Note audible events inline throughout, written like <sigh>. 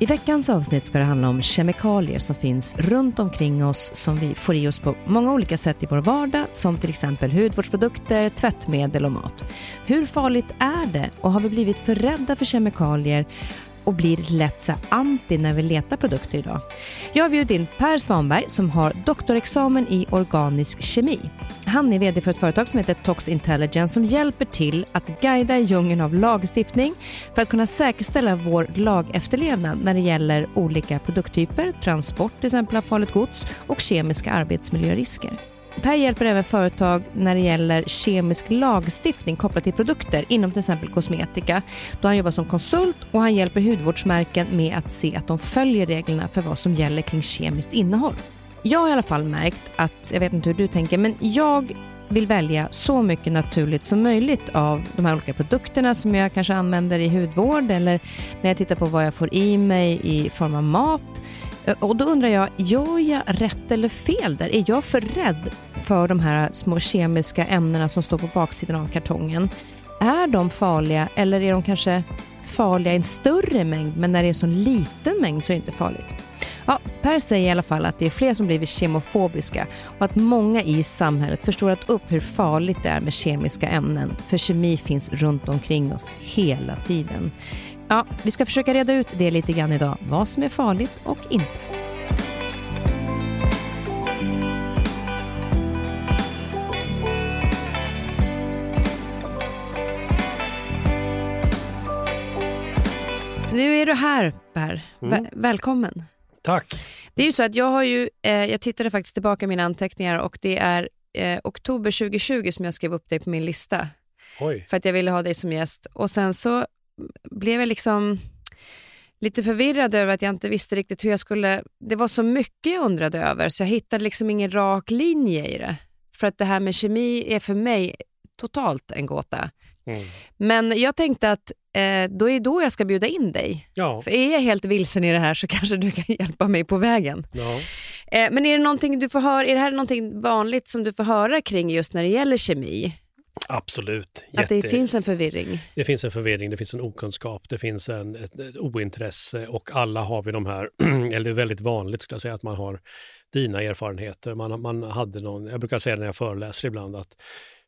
I veckans avsnitt ska det handla om kemikalier som finns runt omkring oss som vi får i oss på många olika sätt i vår vardag som till exempel hudvårdsprodukter, tvättmedel och mat. Hur farligt är det och har vi blivit för rädda för kemikalier och blir lätt så anti när vi letar produkter idag. Jag har bjudit in Per Svanberg som har doktorexamen i organisk kemi. Han är VD för ett företag som heter Tox Intelligence som hjälper till att guida i djungeln av lagstiftning för att kunna säkerställa vår lagefterlevnad när det gäller olika produkttyper, transport till exempel av farligt gods och kemiska arbetsmiljörisker. Per hjälper även företag när det gäller kemisk lagstiftning kopplat till produkter inom till exempel kosmetika. Då han jobbar som konsult och han hjälper hudvårdsmärken med att se att de följer reglerna för vad som gäller kring kemiskt innehåll. Jag har i alla fall märkt att, jag vet inte hur du tänker, men jag vill välja så mycket naturligt som möjligt av de här olika produkterna som jag kanske använder i hudvård eller när jag tittar på vad jag får i mig i form av mat. Eh, och då undrar jag, gör jag rätt eller fel där? Är jag för rädd för de här små kemiska ämnena som står på baksidan av kartongen? Är de farliga eller är de kanske farliga i en större mängd men när det är en så liten mängd så är det inte farligt? Ja, per säger i alla fall att det är fler som blivit kemofobiska och att många i samhället förstorat upp hur farligt det är med kemiska ämnen. För kemi finns runt omkring oss hela tiden. Ja, vi ska försöka reda ut det lite grann idag, vad som är farligt och inte. Nu är du här Per. Mm. Välkommen. Tack. Det är ju så att jag har ju, eh, jag tittade faktiskt tillbaka i mina anteckningar och det är eh, oktober 2020 som jag skrev upp dig på min lista. Oj. För att jag ville ha dig som gäst. Och sen så blev jag liksom lite förvirrad över att jag inte visste riktigt hur jag skulle... Det var så mycket jag undrade över så jag hittade liksom ingen rak linje i det. För att det här med kemi är för mig totalt en gåta. Mm. Men jag tänkte att eh, då är då jag ska bjuda in dig. Ja. För är jag helt vilsen i det här så <laughs> kanske du kan hjälpa mig på vägen. Ja. Eh, men är det någonting du får höra, är det här någonting vanligt som du får höra kring just när det gäller kemi? Absolut. Jätte... Att det finns en förvirring? Det finns en förvirring, det finns en okunskap, det finns en, ett, ett ointresse och alla har vi de här, <clears throat> eller det är väldigt vanligt skulle jag säga att man har dina erfarenheter. Man, man hade någon, jag brukar säga när jag föreläser ibland att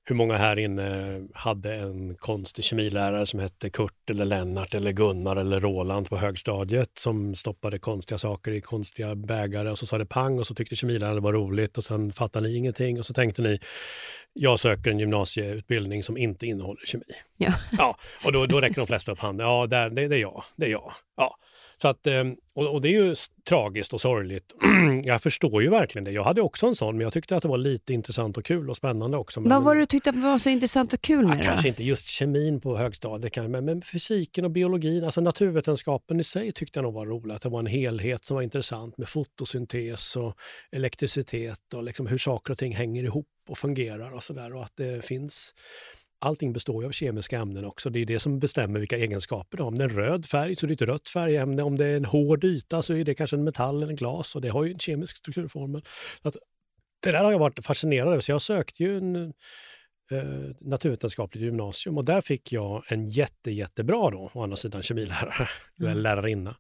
hur många här inne hade en konstig kemilärare som hette Kurt eller Lennart eller Gunnar eller Roland på högstadiet som stoppade konstiga saker i konstiga bägare och så sa det pang och så tyckte kemiläraren det var roligt och sen fattade ni ingenting och så tänkte ni jag söker en gymnasieutbildning som inte innehåller kemi. Ja. ja och då, då räcker de flesta upp handen. Ja, där, det, det är jag. Det är jag. Ja. Så att, eh, och, och det är ju tragiskt och sorgligt. <clears throat> jag förstår ju verkligen det. Jag hade också en sån, men jag tyckte att det var lite intressant och kul och spännande också. Vad var det du tyckte var så intressant och kul med ja, Kanske inte just kemin på högstadiet, men, men fysiken och biologin, alltså naturvetenskapen i sig tyckte jag nog var roligt. Att det var en helhet som var intressant med fotosyntes och elektricitet och liksom hur saker och ting hänger ihop och fungerar och sådär. Och att det finns allting består ju av kemiska ämnen också. Det är det som bestämmer vilka egenskaper det har. Om det är en röd färg så är det ett rött färgämne. Om det är en hård yta så är det kanske en metall eller en glas och det har ju en kemisk strukturformel. Att, det där har jag varit fascinerad över, så jag sökte ju en eh, naturvetenskapligt gymnasium och där fick jag en jätte, jättebra då, å andra sidan kemilärare, mm. eller lärarinna,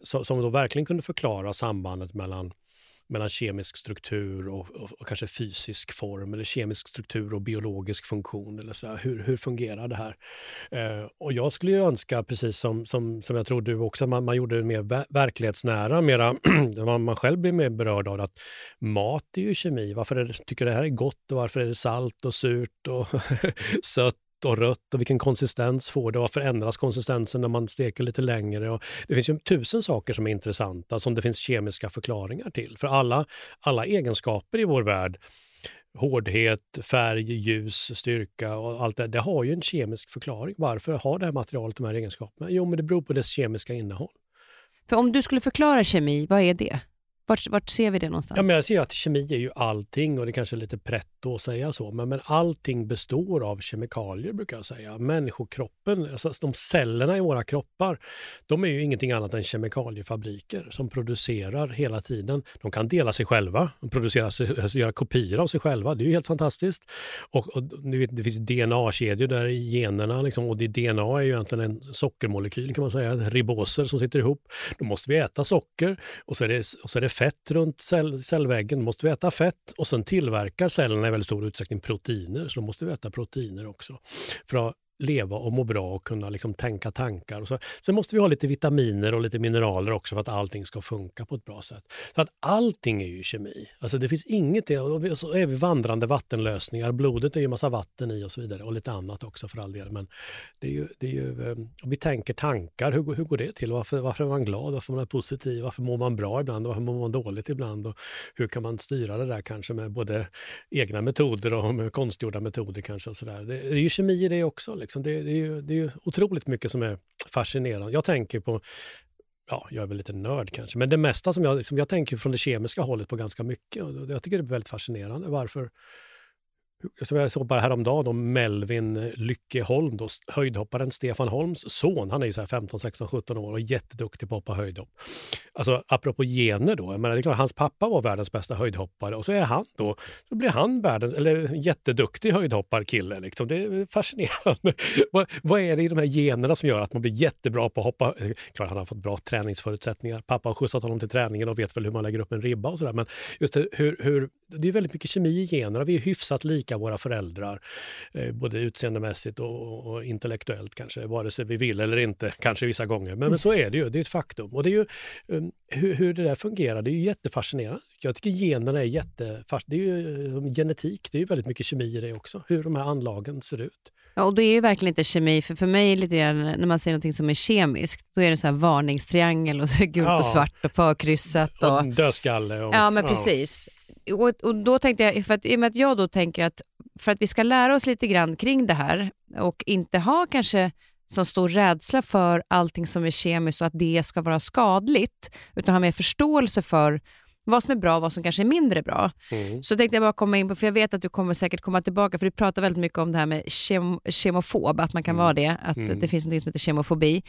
så, som då verkligen kunde förklara sambandet mellan mellan kemisk struktur och, och, och, kanske fysisk form eller kemisk struktur och biologisk funktion. Eller så här, hur, hur fungerar det här? Eh, och jag skulle önska, precis som, som, som jag tror du också, man, man gjorde det mer verklighetsnära, mera, <clears throat> man, man själv blir mer berörd av att mat är ju kemi. Varför är det, tycker det här är gott och varför är det salt och surt och <laughs> sött och rött och vilken konsistens får det? och Varför ändras konsistensen när man steker lite längre? Och det finns ju tusen saker som är intressanta som det finns kemiska förklaringar till. För alla, alla egenskaper i vår värld hårdhet, färg, ljus, styrka och allt det det har ju en kemisk förklaring. Varför har det här materialet de här egenskaperna? Jo, men det beror på dess kemiska innehåll. För om du skulle förklara kemi, vad är det? Vart, vart, ser vi det någonstans? Ja, men jag ser att kemi är ju allting och det kanske är lite pretto att säga så, men, men allting består av kemikalier brukar jag säga. Människokroppen, alltså, alltså de cellerna i våra kroppar, de är ju ingenting annat än kemikaliefabriker som producerar hela tiden. De kan dela sig själva, producera, alltså göra kopior av sig själva. Det är ju helt fantastiskt. Och, och det finns DNA-kedjor där i generna liksom, och det DNA är ju egentligen en sockermolekyl kan man säga, riboser som sitter ihop. Då måste vi äta socker och så är det, och så är det fett runt cell, cellväggen, måste vi äta fett och sen tillverkar cellerna i väldigt stor utsträckning proteiner, så då måste vi äta proteiner också. För att leva och må bra och kunna liksom tänka tankar. Och så. Sen måste vi ha lite vitaminer och lite mineraler också för att allting ska funka på ett bra sätt. Så att allting är ju kemi. Alltså det finns inget, och så är vi vandrande vattenlösningar. Blodet är ju massa vatten i och så vidare och lite annat också för all del. Men det är ju, det är ju, eh, vi tänker tankar, hur, hur går det till? Varför, varför är man glad? Varför är man positiv? Varför mår man bra ibland? Varför mår man dåligt ibland? Och hur kan man styra det där kanske med både egna metoder och med konstgjorda metoder kanske? Och så där. Det är ju kemi i det också. Liksom. Liksom. Det, det, är ju, det är ju otroligt mycket som är fascinerande. Jag tänker på ja, jag är väl lite nörd kanske, men det mesta som jag, liksom, jag tänker från det kemiska hållet på ganska mycket. Och jag tycker det är väldigt fascinerande varför, som jag såg bara häromdagen om Melvin Lyckeholm, då, höjdhopparen Stefan Holms son. Han är ju så 15, 16, 17 år och jätteduktig på att hoppa höjdhopp. Alltså apropå gener då, jag menar, det är klart, hans pappa var världens bästa höjdhoppare och så är han då, så blir han världens, eller jätteduktig höjdhopparkille. Liksom. Det är fascinerande. <laughs> vad, vad, är det i de här generna som gör att man blir jättebra på att hoppa? Klart han har fått bra träningsförutsättningar. Pappa har skjutsat honom till träningen och vet väl hur man lägger upp en ribba och sådär. Men just hur, hur, det är väldigt mycket kemi i generna. Vi är hyfsat lika våra föräldrar, eh, både utseendemässigt och, och, intellektuellt kanske, vare sig vi vill eller inte, kanske vissa gånger. Men, mm. men så är det ju, det är ett faktum. Och det är ju, ehm, um, hur, hur, det där fungerar, det är ju jättefascinerande. Jag tycker generna är jättefascinerande. Det är ju um, genetik, det är ju väldigt mycket kemi i det också, hur de här anlagen ser ut. Ja, och det är ju verkligen inte kemi, för för mig lite grann, när man säger något som är kemiskt, då är det så här varningstriangel och så gult ja. och svart och förkryssat. Och, och dödskalle. Och, ja, men ja. precis. Och, och då tänkte jag, för att, i och med att jag då tänker att för att vi ska lära oss lite grann kring det här och inte ha kanske så stor rädsla för allting som är kemiskt och att det ska vara skadligt, utan ha mer förståelse för vad som är bra och vad som kanske är mindre bra. Mm. Så tänkte jag bara komma in på, för jag vet att du kommer säkert komma tillbaka, för du pratar väldigt mycket om det här med kem, kemofob, att man kan mm. vara det, att mm. det finns något som heter kemofobi.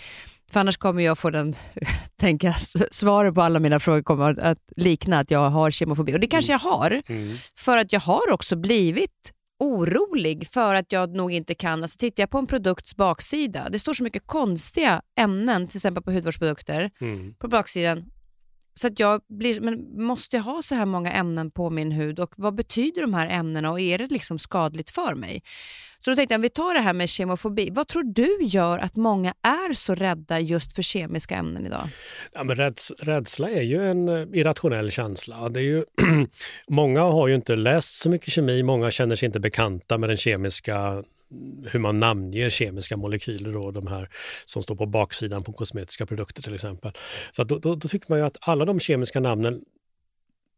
För annars kommer jag få den, <laughs> tänka, svaret på alla mina frågor kommer att likna att jag har kemofobi. Och det kanske mm. jag har, mm. för att jag har också blivit orolig för att jag nog inte kan, alltså tittar jag på en produkts baksida, det står så mycket konstiga ämnen, till exempel på hudvårdsprodukter, mm. på baksidan, så att jag blir, men måste jag ha så här många ämnen på min hud och vad betyder de här ämnena och är det liksom skadligt för mig? Så då tänkte jag, om vi tar det här med kemofobi, vad tror du gör att många är så rädda just för kemiska ämnen idag? Ja, men räds, rädsla är ju en eh, irrationell känsla. Det är ju, <clears throat> många har ju inte läst så mycket kemi, många känner sig inte bekanta med den kemiska hur man namnger kemiska molekyler, då, de här som står på baksidan på kosmetiska produkter till exempel. Så då, då, då tycker man ju att alla de kemiska namnen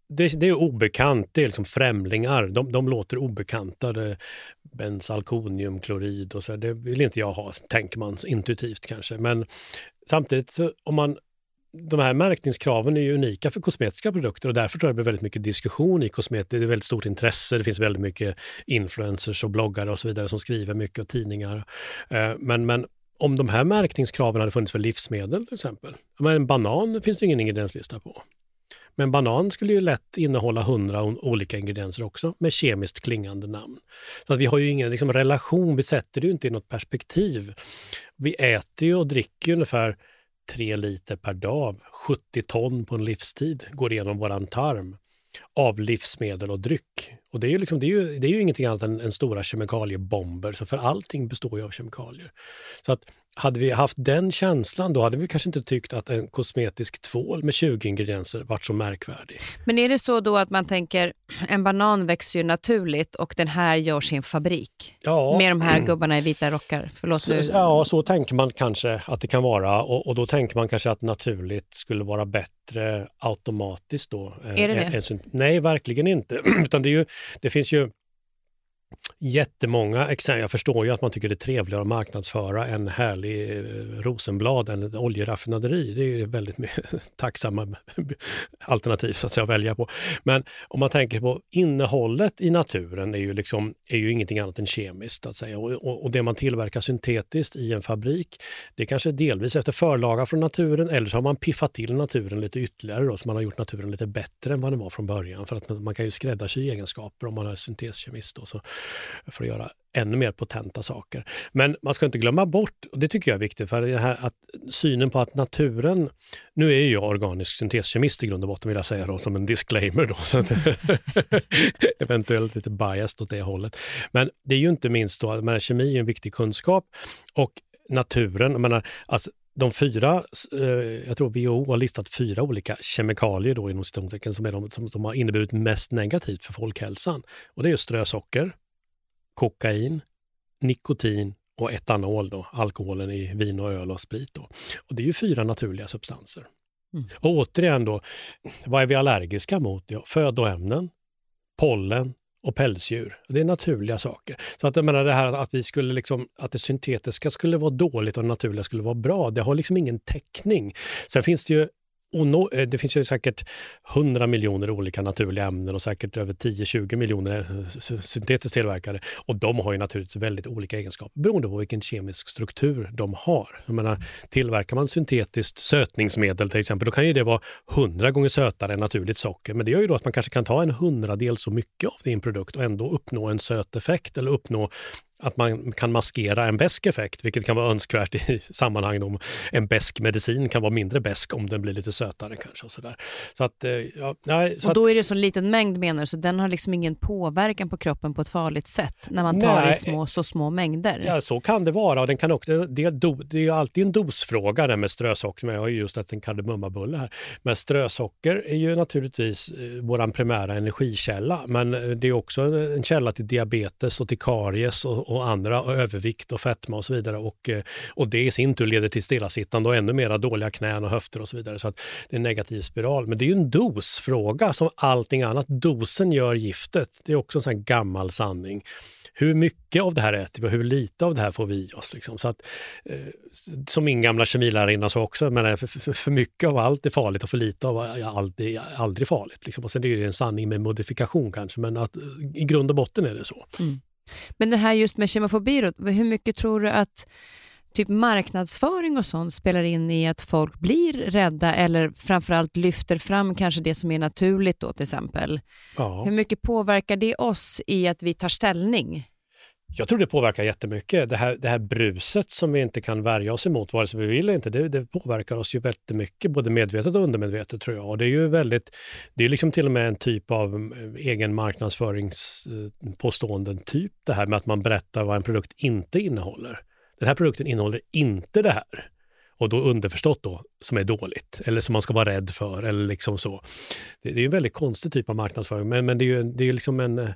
det, det, är obekant, det är liksom främlingar. De, de låter obekanta. Det, och så, det vill inte jag ha, tänker man intuitivt kanske. Men samtidigt, om man de här märkningskraven är ju unika för kosmetiska produkter och därför tror jag det blir väldigt mycket diskussion i kosmetik. Det är väldigt stort intresse, det finns väldigt mycket influencers och bloggare och så vidare som skriver mycket och tidningar. Eh, men, men om de här märkningskraven hade funnits för livsmedel till exempel, men en banan finns det ingen ingredienslista på. Men banan skulle ju lätt innehålla hundra olika ingredienser också med kemiskt klingande namn. Så att vi har ju ingen liksom, relation, vi sätter det ju inte i något perspektiv. Vi äter ju och dricker ungefär 3 liter per dag, 70 ton på en livstid går igenom våran tarm av livsmedel och dryck. Och det är ju, liksom, det är ju, det är ju ingenting annat än, än stora kemikaliebomber, så för allting består ju av kemikalier. Så att hade vi haft den känslan då hade vi kanske inte tyckt att en kosmetisk tvål med 20 ingredienser varit så märkvärdig. Men är det så då att man tänker <clears throat> en banan växer ju naturligt och den här görs i en fabrik? Ja. Med de här gubbarna i vita rockar? Förlåt, så, ja, så tänker man kanske att det kan vara och, och, då tänker man kanske att naturligt skulle vara bättre automatiskt då. Är det det? En, nej, verkligen inte. <clears throat> Utan det, är ju, det finns ju jättemånga exempel. Jag förstår ju att man tycker det är trevligare att marknadsföra en härlig eh, Rosenblad än ett oljeraffinaderi. Det är väldigt <laughs> tacksamma <laughs> alternativ så att, säga, att välja på. Men om man tänker på innehållet i naturen är ju, liksom, är ju ingenting annat än kemiskt. Att säga. Och, och, och det man tillverkar syntetiskt i en fabrik, det är kanske delvis efter förlaga från naturen eller så har man piffat till naturen lite ytterligare då, så man har gjort naturen lite bättre än vad den var från början. För att man, man kan ju skräddarsy egenskaper om man är synteskemist. Då, så för att göra ännu mer potenta saker. Men man ska inte glömma bort, och det tycker jag är viktigt, för det här att synen på att naturen... Nu är jag organisk synteskemist i grund och botten vill jag säga då, som en disclaimer. Då, så att, <laughs> eventuellt lite biased åt det hållet. Men det är ju inte minst då, menar, kemi är en viktig kunskap och naturen, jag menar, alltså, de fyra, eh, jag tror WHO har listat fyra olika kemikalier då inom som, är de, som, som har inneburit mest negativt för folkhälsan. Och det är strösocker, kokain, nikotin och etanol, då, alkoholen i vin och öl och sprit. Då. Och det är ju fyra naturliga substanser. Mm. Och återigen då, vad är vi allergiska mot? Ja, födoämnen, pollen och pälsdjur. Det är naturliga saker. Så att jag menar det här att vi skulle liksom, att det syntetiska skulle vara dåligt och det naturliga skulle vara bra, det har liksom ingen täckning. Sen finns det ju no, eh, det finns ju säkert 100 miljoner olika naturliga ämnen och säkert över 10-20 miljoner eh, syntetiskt tillverkade. Och de har ju naturligtvis väldigt olika egenskaper beroende på vilken kemisk struktur de har. Jag menar, tillverkar man syntetiskt sötningsmedel till exempel, då kan ju det vara 100 gånger sötare än naturligt socker. Men det gör ju då att man kanske kan ta en hundradel så mycket av din produkt och ändå uppnå en söt effekt eller uppnå att man kan maskera en besk effekt, vilket kan vara önskvärt i <laughs> sammanhang om en besk medicin kan vara mindre besk om den blir lite sötare kanske. Och så där. Så att, eh, ja, nej, så och då är det så liten mängd menar du, så den har liksom ingen påverkan på kroppen på ett farligt sätt när man tar nej, i små, så små mängder? Ja, så kan det vara. Och den kan också, det, är ju alltid en dosfråga det med strösocker, men jag har ju just ätit en kardemummabulle här. Men strösocker är ju naturligtvis eh, vår primära energikälla, men eh, det är också en källa till diabetes och till karies och, och och andra, och övervikt och fetma och så vidare. Och, eh, och det i sin tur leder till stillasittande och ännu mera dåliga knän och höfter och så vidare. Så att det är en negativ spiral. Men det är ju en dosfråga som allting annat. Dosen gör giftet. Det är också en sån gammal sanning. Hur mycket av det här äter vi och hur lite av det här får vi i oss? Liksom. Så att, eh, som min gamla kemilärarinna sa också, men eh, för, för, för, mycket av allt är farligt och för lite av allt är aldrig farligt. Liksom. Och sen är det en sanning med modifikation kanske, men att, eh, i grund och botten är det så. Mm. Men det här just med kemofobi, då, hur mycket tror du att typ marknadsföring och sånt spelar in i att folk blir rädda eller framförallt lyfter fram kanske det som är naturligt då till exempel? Ja. Hur mycket påverkar det oss i att vi tar ställning? Jag tror det påverkar jättemycket. Det här, det här bruset som vi inte kan värja oss emot, vare sig vi vill eller inte, det, det påverkar oss ju jättemycket, både medvetet och undermedvetet tror jag. Och det är ju väldigt, det är liksom till och med en typ av eh, egen marknadsföringspåståenden, typ det här med att man berättar vad en produkt inte innehåller. Den här produkten innehåller inte det här och då underförstått då, som är dåligt eller som man ska vara rädd för eller liksom så. Det, det är en väldigt konstig typ av marknadsföring, men, men det är ju det är liksom en eh,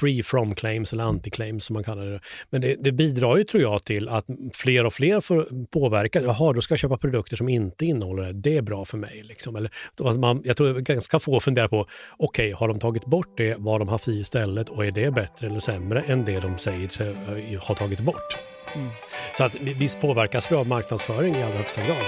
free from claims eller anti-claims som man kallar det. Men det, det, bidrar ju tror jag till att fler och fler får påverka. Jaha, då ska jag köpa produkter som inte innehåller det. Det är bra för mig. Liksom. Eller, alltså, man, jag tror ganska få funderar på, okej, okay, har de tagit bort det, vad de haft i istället och är det bättre eller sämre än det de säger sig eh, ha tagit bort? Mm. Så att visst påverkas vi av marknadsföring i allra högsta grad.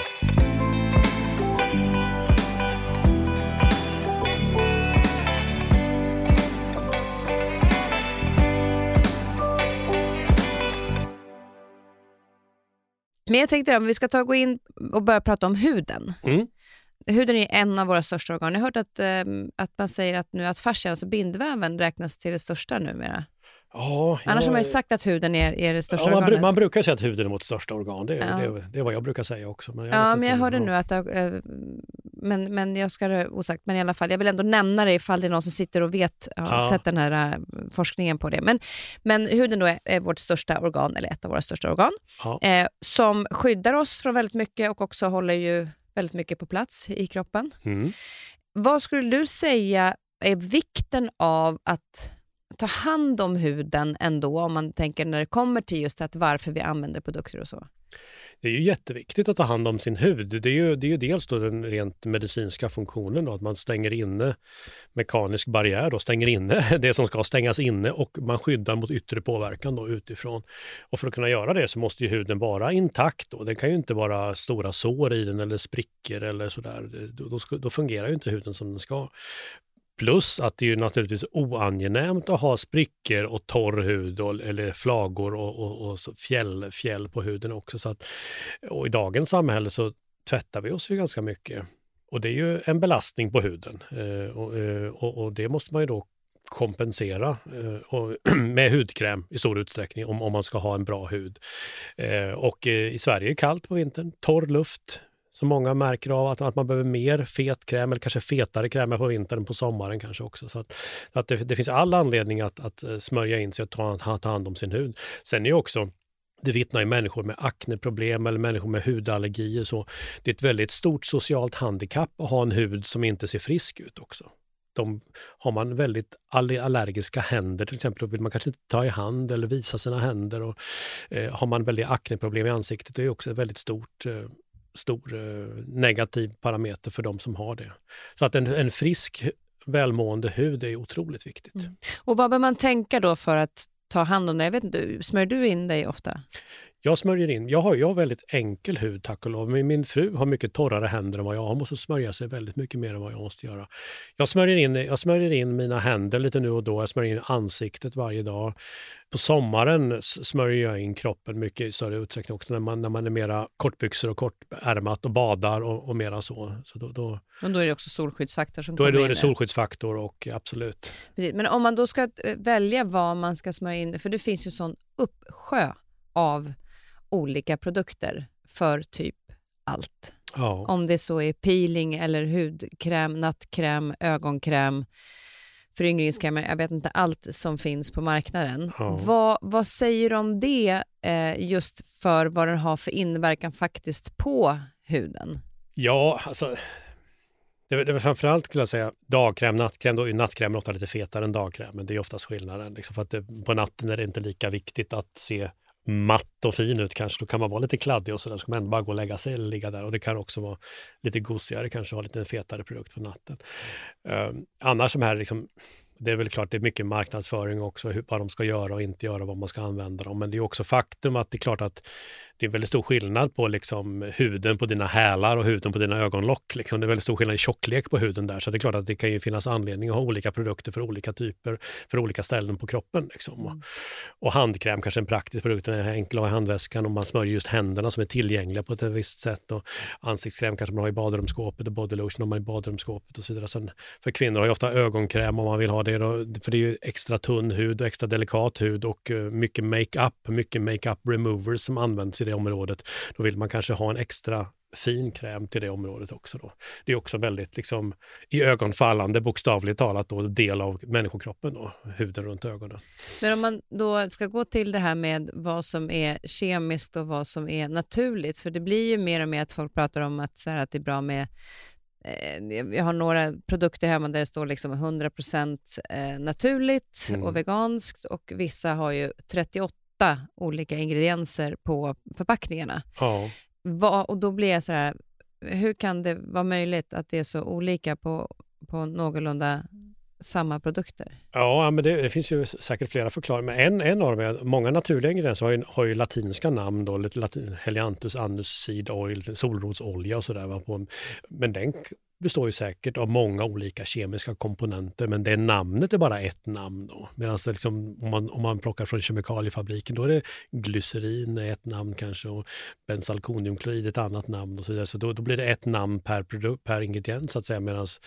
Men jag tänkte om vi ska ta gå in och börja prata om huden. Mm. Huden är en av våra största organ. Jag har hört att, äh, att man säger att, nu att fascian, alltså bindväven, räknas till det största numera. Ja, Annars har man ju sagt att huden är, är det största ja, man, organet. Man brukar säga att huden är vårt största organ. Det, ja. det, det är vad jag brukar säga också. Men jag ja, men jag hörde nu att... Äh, men, men jag ska det osagt. Men i alla fall, jag vill ändå nämna det ifall det är någon som sitter och vet, har ja. sett den här äh, forskningen på det. Men, men huden då är, är, vårt största organ, eller ett av våra största organ, ja. eh, som skyddar oss från väldigt mycket och också håller ju väldigt mycket på plats i kroppen. Mm. Vad skulle du säga är vikten av att ta hand om huden ändå, om man tänker när det kommer till just att varför vi använder produkter och så? Det är ju jätteviktigt att ta hand om sin hud. Det är ju, det är ju dels då den rent medicinska funktionen, då, att man stänger inne mekanisk barriär, då, stänger inne <laughs> det som ska stängas inne och man skyddar mot yttre påverkan då, utifrån. Och för att kunna göra det så måste ju huden vara intakt. Då. Det kan ju inte vara stora sår i den eller sprickor eller sådär. Då, då, då fungerar ju inte huden som den ska. Plus att det är naturligtvis oangenämt att ha sprickor och torr hud och, eller flagor och, och, och fjäll, fjäll på huden också. Så att, och I dagens samhälle så tvättar vi oss ju ganska mycket. Och det är ju en belastning på huden. Eh, och, eh, och, och, det måste man ju då kompensera eh, <clears throat> med hudkräm i stor utsträckning om, om man ska ha en bra hud. Eh, och eh, i Sverige är det kallt på vintern, torr luft, så många märker av att, att man behöver mer fet kräm eller kanske fetare krämer på vintern än på sommaren kanske också. Så att, att det, det, finns all anledning att, att eh, smörja in sig och ta, ta hand om sin hud. Sen är ju också det vittnar ju människor med akneproblem eller människor med hudallergier. Så det är ett väldigt stort socialt handikapp att ha en hud som inte ser frisk ut också. De, har man väldigt allergiska händer till exempel, då vill man kanske inte ta i hand eller visa sina händer. Och, eh, har man väldigt akneproblem i ansiktet, det är också ett väldigt stort eh, stor eh, negativ parameter för de som har det. Så att en, en frisk, välmående hud är otroligt viktigt. Mm. Och vad bör man tänka då för att ta hand om det? Jag vet inte, smörjer du in dig ofta? Jag smörjer in. Jag har, jag har väldigt enkel hud tack och lov. Men min fru har mycket torrare händer än vad jag har. Hon måste smörja sig väldigt mycket mer än vad jag måste göra. Jag smörjer in, jag smörjer in mina händer lite nu och då. Jag smörjer in ansiktet varje dag. På sommaren smörjer jag in kroppen mycket i större utsträckning också när man, när man är mera kortbyxor och kortärmat och badar och, och mera så. så då, då, Men då är det också solskyddsfaktor som då kommer är, Då är det solskyddsfaktor och absolut. Precis. Men om man då ska eh, välja vad man ska smörja in, för det finns ju sån uppsjö av olika produkter för typ allt. Ja. Om det så är peeling eller hudkräm, nattkräm, ögonkräm, föryngringskrämer, jag vet inte allt som finns på marknaden. Ja. Vad, vad säger du om det eh, just för vad den har för inverkan faktiskt på huden? Ja, alltså det, det var framförallt skulle jag säga dagkräm, nattkräm. Då är nattkrämen ofta lite fetare än dagkräm, men det är oftast skillnaden. Liksom, för att det, på natten är det inte lika viktigt att se matt och fin ut kanske, då kan man vara lite kladdig och sådär, så kan man ändå bara gå och lägga sig eller ligga där. Och det kan också vara lite gosigare, kanske ha lite fetare produkt på natten. Um, annars de här liksom, det är väl klart det är mycket marknadsföring också, hur, vad de ska göra och inte göra, vad man ska använda dem. Men det är också faktum att det är klart att det är väldigt stor skillnad på liksom huden på dina hälar och huden på dina ögonlock. Liksom. Det är väldigt stor skillnad i tjocklek på huden där. Så det är klart att det kan ju finnas anledning att ha olika produkter för olika typer, för olika ställen på kroppen. Liksom. Mm. Och, handkräm kanske är en praktisk produkt, den är enkel att ha i handväskan och man smörjer just händerna som är tillgängliga på ett visst sätt. Och ansiktskräm kanske man har i badrumsskåpet och bodylotion har man i badrumsskåpet och så vidare. Sen för kvinnor har ju ofta ögonkräm om man vill ha det, då, för det är ju extra tunn hud och extra delikat hud och eh, mycket makeup, mycket makeup removers som används i det området. Då vill man kanske ha en extra fin kräm till det området också. Då. Det är också väldigt liksom, i ögonfallande, bokstavligt talat, då, del av människokroppen, då, huden runt ögonen. Men om man då ska gå till det här med vad som är kemiskt och vad som är naturligt, för det blir ju mer och mer att folk pratar om att, så här, att det är bra med jag har några produkter hemma där det står liksom 100% eh, naturligt mm. och veganskt och vissa har ju 38 olika ingredienser på förpackningarna. Ja. Va, och då blir jag så här, hur kan det vara möjligt att det är så olika på, på någorlunda samma produkter? Ja, men det, det, finns ju säkert flera förklaringar. Men en, en av dem är att många naturliga ingredienser har ju, har ju latinska namn. Då, latin, Helianthus anus, seed oil, solrosolja och sådär. Men den består ju säkert av många olika kemiska komponenter men det namnet är bara ett namn. Medan liksom, om, man, om man plockar från kemikaliefabriken då är det glycerin ett namn kanske och bensalkoniumklorid ett annat namn och så vidare. Så då, då blir det ett namn per, produkt, per ingrediens så att säga. Medans,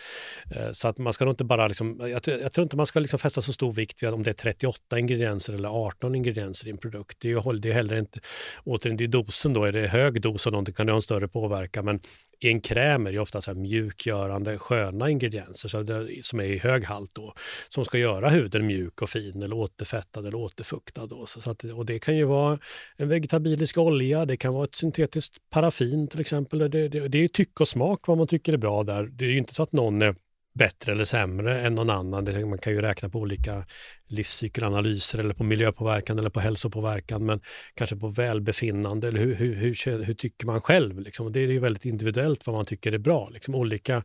eh, så att man ska nog inte bara, liksom, jag, jag, tror inte man ska liksom fästa så stor vikt vid om det är 38 ingredienser eller 18 ingredienser i en produkt. Det är ju det är heller inte, återigen det är dosen då, är det hög dos av någonting kan det ha en större påverkan men i en kräm är det ofta så här mjukgörande sköna ingredienser så det, som är i hög halt då, som ska göra huden mjuk och fin eller återfettad eller återfuktad. Då. Så att, och det kan ju vara en vegetabilisk olja, det kan vara ett syntetiskt paraffin till exempel. Det, det, det är tycke och smak vad man tycker är bra där. Det är ju inte så att någon är bättre eller sämre än någon annan. Man kan ju räkna på olika livscykelanalyser eller på miljöpåverkan eller på hälsopåverkan men kanske på välbefinnande eller hur, hur, hur, hur tycker man själv? Liksom. Det är ju väldigt individuellt vad man tycker är bra. Liksom. Olika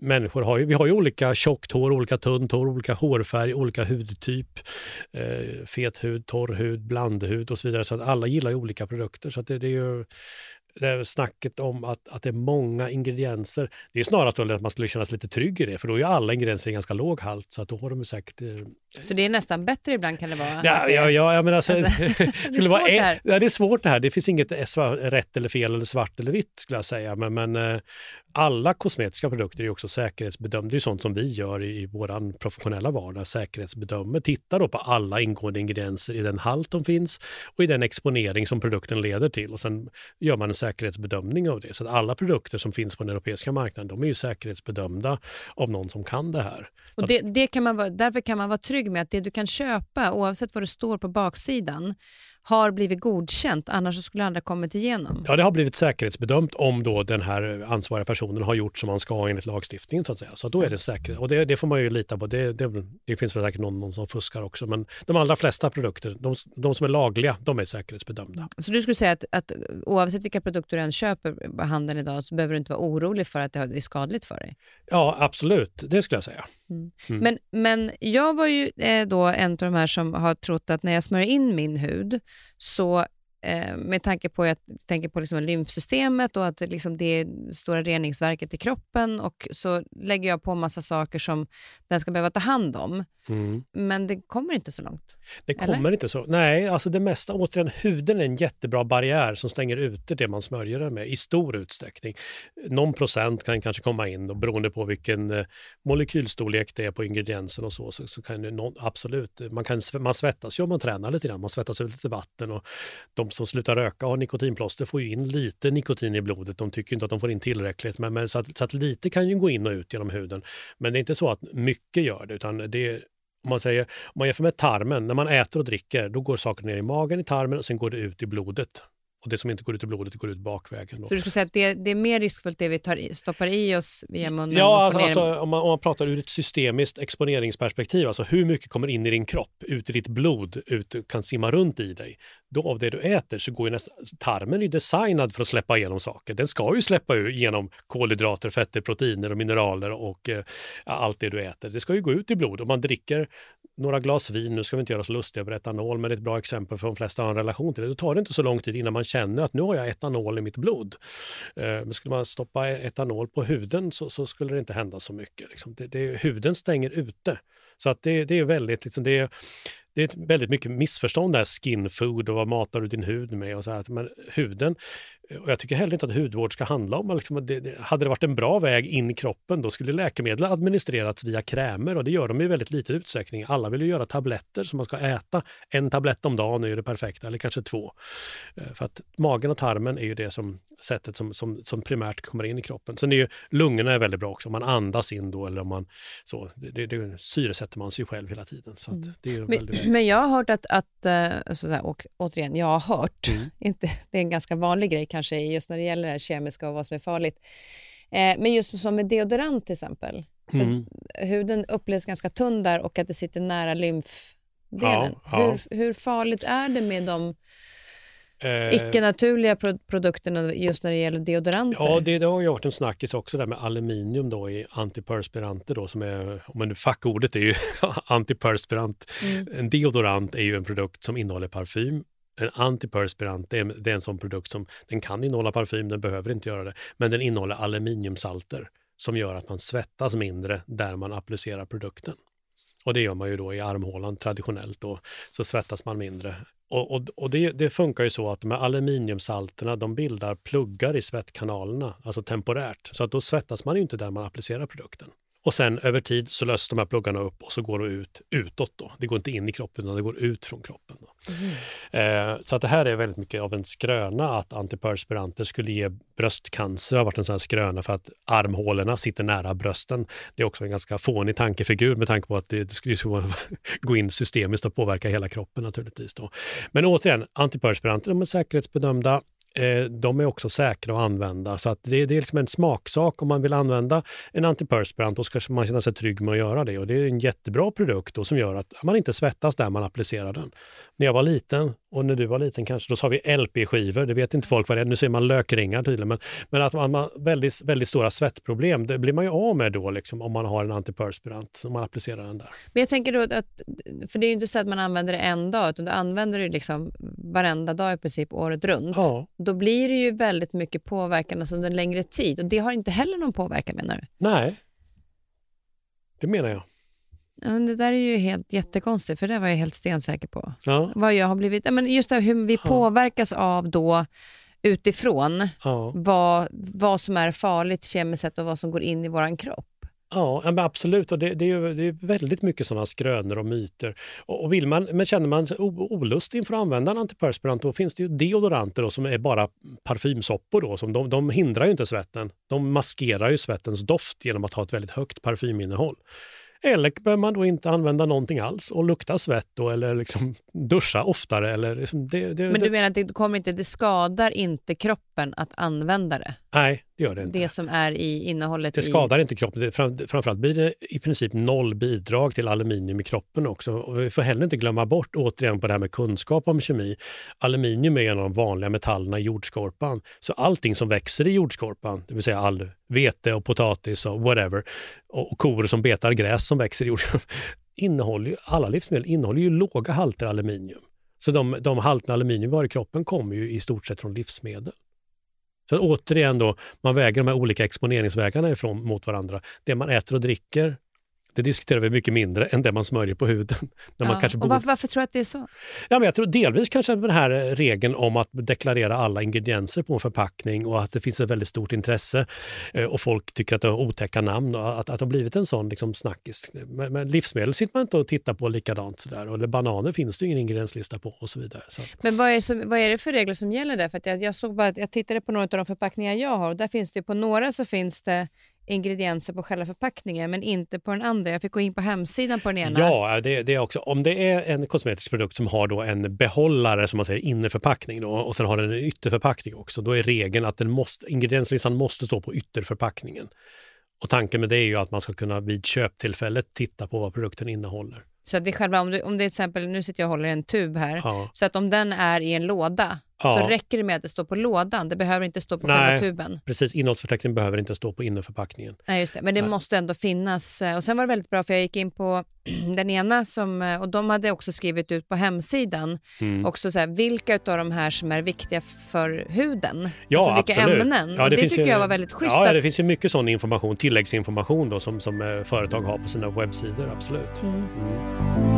människor har ju, vi har ju olika tjockt hår, olika tunt hår, olika hårfärg, olika hudtyp, eh, fet hud, torr hud, blandhud och så vidare. Så att alla gillar ju olika produkter. Så det, det, är ju det snacket om att, att det är många ingredienser. Det är snarare att man skulle känna sig lite trygg i det, för då är alla ingredienser i ganska låg halt. Så att då har de säkert... Eh, så det är nästan bättre ibland kan det vara? Ja, det, ja, ja, menar, alltså, alltså, <laughs> det, är vara, det, ja, det är svårt det här. Det finns inget rätt eller fel eller svart eller vitt skulle jag säga. Men, men eh, alla kosmetiska produkter är också säkerhetsbedömda. Det är sånt som vi gör i, i vår professionella vardag, säkerhetsbedömer. Tittar då på alla ingående ingredienser i den halt de finns och i den exponering som produkten leder till. Och Sen gör man en säkerhetsbedömning av det. Så att alla produkter som finns på den europeiska marknaden, de är ju säkerhetsbedömda av någon som kan det här. Och det, det kan man vara, därför kan man vara trygg med att det du kan köpa, oavsett vad det står på baksidan, har blivit godkänt, annars skulle andra kommit igenom? Ja, det har blivit säkerhetsbedömt om då den här ansvariga personen har gjort som man ska enligt lagstiftningen. Så att säga. Så då är det säkert. Och det, det, får man ju lita på. Det, det, det finns väl säkert någon, någon, som fuskar också, men de allra flesta produkter, de, de, som är lagliga, de är säkerhetsbedömda. Så du skulle säga att, att oavsett vilka produkter du än köper på handeln idag så behöver du inte vara orolig för att det är skadligt för dig? Ja, absolut. Det skulle jag säga. Mm. Mm. Men, men jag var ju eh, då en av de här som har trott att när jag smörjer in min hud så eh, med tanke på att jag tänker på liksom lymfsystemet och att liksom det stora reningsverket i kroppen och så lägger jag på massa saker som den ska behöva ta hand om. Mm. Men det kommer inte så långt. Det kommer eller? inte så Nej, alltså det mesta, återigen, huden är en jättebra barriär som stänger ute det man smörjer det med i stor utsträckning. Någon procent kan kanske komma in och beroende på vilken eh, molekylstorlek det är på ingrediensen och så, så, så kan det någon, absolut, man, kan, man svettas ju om man tränar lite grann, man svettas ut lite vatten och de som slutar röka och har nikotinplåster får ju in lite nikotin i blodet. De tycker inte att de får in tillräckligt, men, men så, att, så, att, lite kan ju gå in och ut genom huden. Men det är inte så att mycket gör det, utan det är om man, säger, om man jämför med tarmen, när man äter och dricker, då går saker ner i magen i tarmen och sen går det ut i blodet. Och det som inte går ut i blodet det går ut bakvägen. Då. Så du skulle säga att det, det är mer riskfullt det vi tar, stoppar i oss via munnen? Ja, alltså, alltså, om, man, om man pratar ur ett systemiskt exponeringsperspektiv, alltså hur mycket kommer in i din kropp, ut i ditt blod, ut, kan simma runt i dig. Då av det du äter så går ju nästan, tarmen är designad för att släppa igenom saker. Den ska ju släppa igenom kolhydrater, fetter, proteiner och mineraler och eh, allt det du äter. Det ska ju gå ut i blod. Om man dricker några glas vin, nu ska vi inte göra oss lustiga över etanol, men det är ett bra exempel för de flesta har en relation till det. Då tar det inte så lång tid innan man känner att nu har jag etanol i mitt blod. Eh, men skulle man stoppa e- etanol på huden så, så skulle det inte hända så mycket. Liksom. Det, det, huden stänger ute. Så att det, det är väldigt, liksom, det, det är väldigt mycket missförstånd där, skin food och vad matar du din hud med och så här. Men huden, och jag tycker heller inte att hudvård ska handla om, liksom, det, det, hade det varit en bra väg in i kroppen då skulle läkemedel administrerats via krämer och det gör de i väldigt liten utsträckning. Alla vill ju göra tabletter som man ska äta. En tablett om dagen är det perfekta, eller kanske två. Eh, för att magen och tarmen är ju det som, sättet som, som, som primärt kommer in i kroppen. Sen är ju lungorna är väldigt bra också, om man andas in då eller om man så, det, det syresätter man sig själv hela tiden. Så mm. det är men, men, jag har hört att, att eh, så och, återigen, jag har hört, mm. <laughs> inte, det är en ganska vanlig grej kanske just när det gäller det här kemiska och vad som är farligt. Eh, men just som med deodorant till exempel. Mm. Huden upplevs ganska tunn där och att det sitter nära lymfdelen. Ja, ja. Hur, hur farligt är det med de Eh, icke-naturliga pro produkterna just när det gäller deodoranter? Ja, det, det har ju varit en snackis också där med aluminium då i antiperspiranter då som är, nu fackordet är ju <laughs> antiperspirant. Mm. En deodorant är ju en produkt som innehåller parfym en antiperspirant det är, det är en sån produkt som den kan innehålla parfym, den behöver inte göra det, men den innehåller aluminiumsalter som gör att man svettas mindre där man applicerar produkten. Och det gör man ju då i armhålan traditionellt, då, så svettas man mindre. Och, och, och det, det, funkar ju så att de här aluminiumsalterna de bildar pluggar i svettkanalerna, alltså temporärt. Så att då svettas man ju inte där man applicerar produkten. Och sen över tid så löses de här pluggarna upp och så går de ut utåt. Då. Det går inte in i kroppen utan det går ut från kroppen. Mm. Eh, så att det här är väldigt mycket av en skröna att antiperspiranter skulle ge bröstcancer. Det har varit en sån här skröna för att armhålorna sitter nära brösten. Det är också en ganska fånig tankefigur med tanke på att det, det skulle <laughs> gå in systemiskt och påverka hela kroppen naturligtvis. Då. Men återigen, antiperspiranter de är säkerhetsbedömda Eh, de är också säkra att använda. Så att det, det är liksom en smaksak. Om man vill använda en antiperspirant då ska man känna sig trygg med att göra det. Och Det är en jättebra produkt då, som gör att man inte svettas där man applicerar den. När jag var liten och när du var liten kanske, då sa vi LP-skivor. Det vet inte folk vad det är. Nu ser man lökringar tydligen. Men, men att man har väldigt, väldigt stora svettproblem, det blir man ju av med då liksom, om man har en antiperspirant. Om man applicerar den där. Men jag tänker då att, för det är ju inte så att man använder det en dag, utan du använder det liksom varenda dag i princip året runt. Ja. Då blir det ju väldigt mycket påverkan alltså under en längre tid och det har inte heller någon påverkan menar du? Nej, det menar jag. Ja, men det där är ju helt jättekonstigt, för det var jag helt stensäker på. Ja. Vad jag har blivit, men just det hur vi ja. påverkas av då utifrån ja. vad, vad som är farligt kemiskt sett och vad som går in i vår kropp. Ja, men absolut. Och det, det, är, det är väldigt mycket sådana skrönor och myter. Och, och vill man, men känner man olust inför att använda en antiperspirant då finns det ju deodoranter då, som är bara parfymsoppor. Då, som de, de hindrar ju inte svetten. De maskerar ju svettens doft genom att ha ett väldigt högt parfyminnehåll. Eller behöver man då inte använda någonting alls och lukta svett då, eller liksom duscha oftare. Eller liksom det, det, Men du menar att det, kommer inte, det skadar inte kroppen att använda det? Nej, det gör det inte. Det som är i innehållet Det skadar i... inte kroppen. Det, fram, framförallt blir det i princip noll bidrag till aluminium i kroppen också. Och vi får heller inte glömma bort, återigen på det här med kunskap om kemi, aluminium är en av de vanliga metallerna i jordskorpan. Så allting som växer i jordskorpan, det vill säga all vete och potatis och whatever, och kor som betar gräs som växer i jordskorpan, <laughs> innehåller ju, alla livsmedel innehåller ju låga halter aluminium. Så de, de halterna aluminium vi har i kroppen kommer ju i stort sett från livsmedel. Så återigen då, man väger de här olika exponeringsvägarna ifrån mot varandra. Det man äter och dricker det diskuterar vi mycket mindre än det man smörjer på huden. <laughs> När ja. man kanske och varför, varför, tror du att det är så? Ja, men jag tror delvis kanske den här regeln om att deklarera alla ingredienser på en förpackning och att det finns ett väldigt stort intresse eh, och folk tycker att det har otäcka namn och att, att det har blivit en sån liksom, snackis. Men, men livsmedel sitter man inte och tittar på likadant. Sådär. Eller bananer finns det ingen ingredienslista på och så vidare. Så. Men vad är, som, vad är det för regler som gäller där? För jag, jag, såg bara, jag tittade på några av de förpackningar jag har och där finns det på några så finns det ingredienser på själva förpackningen men inte på den andra. Jag fick gå in på hemsidan på den ena. Ja, det, det är också. Om det är en kosmetisk produkt som har då en behållare som man säger innerförpackning då, och sen har den en ytterförpackning också, då är regeln att den måste, ingredienslistan måste stå på ytterförpackningen. Och tanken med det är ju att man ska kunna vid köptillfället titta på vad produkten innehåller. Så det själva, om, du, om det är exempel, nu sitter jag och håller en tub här, ja. så att om den är i en låda ja. så räcker det med att det står på lådan. Det behöver inte stå på Nej, själva tuben. Precis, innehållsförteckningen behöver inte stå på innerförpackningen. Nej, just det. Men det Nej. måste ändå finnas. Och sen var det väldigt bra för jag gick in på <clears throat> den ena som, och de hade också skrivit ut på hemsidan mm. också så här, vilka av de här som är viktiga för huden. Ja, alltså vilka absolut. ämnen. Ja, det, det tycker ju, jag var väldigt schysst. Ja, det finns ju mycket sån information, tilläggsinformation då, som, som eh, företag har på sina webbsidor, absolut. Mm. Mm.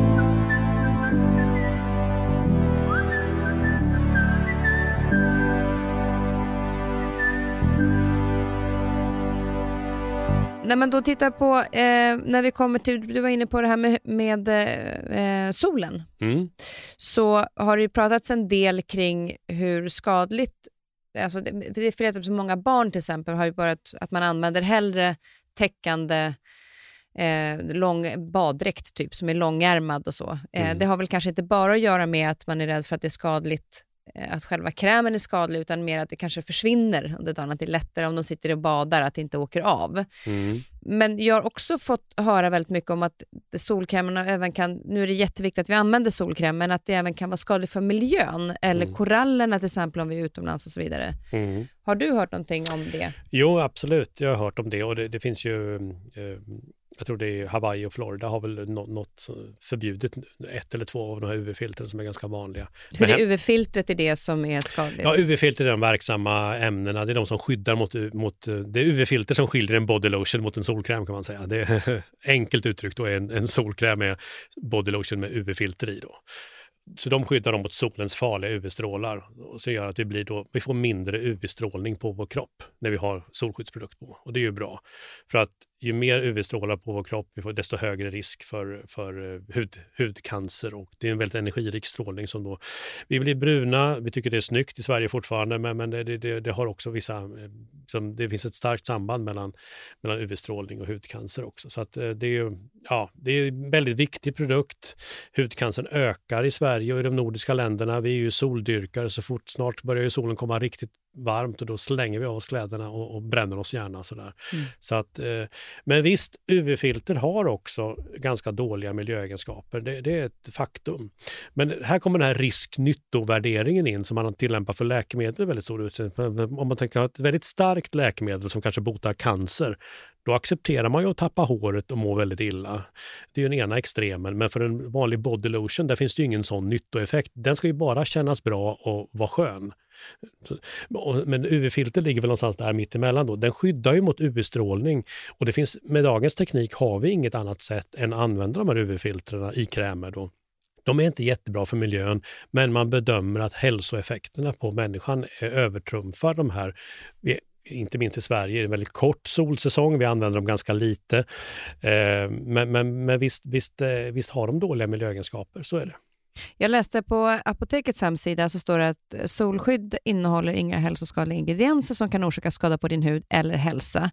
Nej men då tittar på, eh, när vi kommer till, du var inne på det här med, med eh, solen. Mm. Så har det ju pratats en del kring hur skadligt, alltså det, det är flera, så många barn till exempel har ju börjat att man använder hellre täckande eh, lång baddräkt typ, som är långärmad och så. Eh, Mm. Det har väl kanske inte bara att göra med att man är rädd för att det är skadligt att själva krämen är skadlig utan mer att det kanske försvinner under dagen, att det är lättare om de sitter och badar att det inte åker av. Mm. Men jag har också fått höra väldigt mycket om att solkrämerna även kan, nu är det jätteviktigt att vi använder solkräm, men att det även kan vara skadligt för miljön eller Mm. korallerna till exempel om vi är utomlands och så vidare. Mm. Har du hört någonting om det? Jo, absolut. Jag har hört om det och det, det finns ju, eh, jag tror det är Hawaii och Florida har väl nå- något förbjudet, ett eller två av de här UV-filtren som är ganska vanliga. För det UV-filtret är det som är skadligt. Ja, UV-filter är de verksamma ämnena. Det är de som skyddar mot, mot det är UV-filter som skiljer en body lotion mot en solkräm kan man säga. Det är <laughs> enkelt uttryckt då är en, en solkräm med body lotion med UV-filter i då. Så de skyddar dem mot solens farliga UV-strålar som gör att vi, blir då, vi får mindre UV-strålning på vår kropp när vi har solskyddsprodukt på. Och det är ju bra. För att ju mer UV-strålar på vår kropp, vi får desto högre risk för, för eh, hud, hudcancer och det är en väldigt energirik strålning som då vi blir bruna, vi tycker det är snyggt i Sverige fortfarande, men, men det, det, det har också vissa, Liksom, det finns ett starkt samband mellan, mellan UV-strålning och hudcancer också. Så att eh, det är ju, ja, det är en väldigt viktig produkt. Hudcancern ökar i Sverige och i de nordiska länderna. Vi är ju soldyrkare, så fort snart börjar ju solen komma riktigt varmt och då slänger vi av oss kläderna och, och bränner oss gärna. Sådär. Mm. Så att, eh, men visst, UV-filter har också ganska dåliga miljöegenskaper. Det, det är ett faktum. Men här kommer den här risk-nyttovärderingen in som man tillämpar för läkemedel i väldigt stor utsträckning. Om man tänker att ett väldigt starkt läkemedel som kanske botar cancer, då accepterar man ju att tappa håret och må väldigt illa. Det är ju den ena extremen, men för en vanlig body lotion där finns det ju ingen sån nyttoeffekt. Den ska ju bara kännas bra och vara skön. Men UV-filter ligger väl någonstans där mittemellan då. Den skyddar ju mot UV-strålning och det finns, med dagens teknik har vi inget annat sätt än att använda de här UV-filtrerna i krämer då. De är inte jättebra för miljön, men man bedömer att hälsoeffekterna på människan övertrumfar de här. Inte minst i Sverige är det en väldigt kort solsäsong, vi använder dem ganska lite. Eh, men men, men visst, visst, eh, visst har de dåliga miljöegenskaper, så är det. Jag läste på Apotekets hemsida så står det att solskydd innehåller inga hälsoskadliga ingredienser som kan orsaka skada på din hud eller hälsa.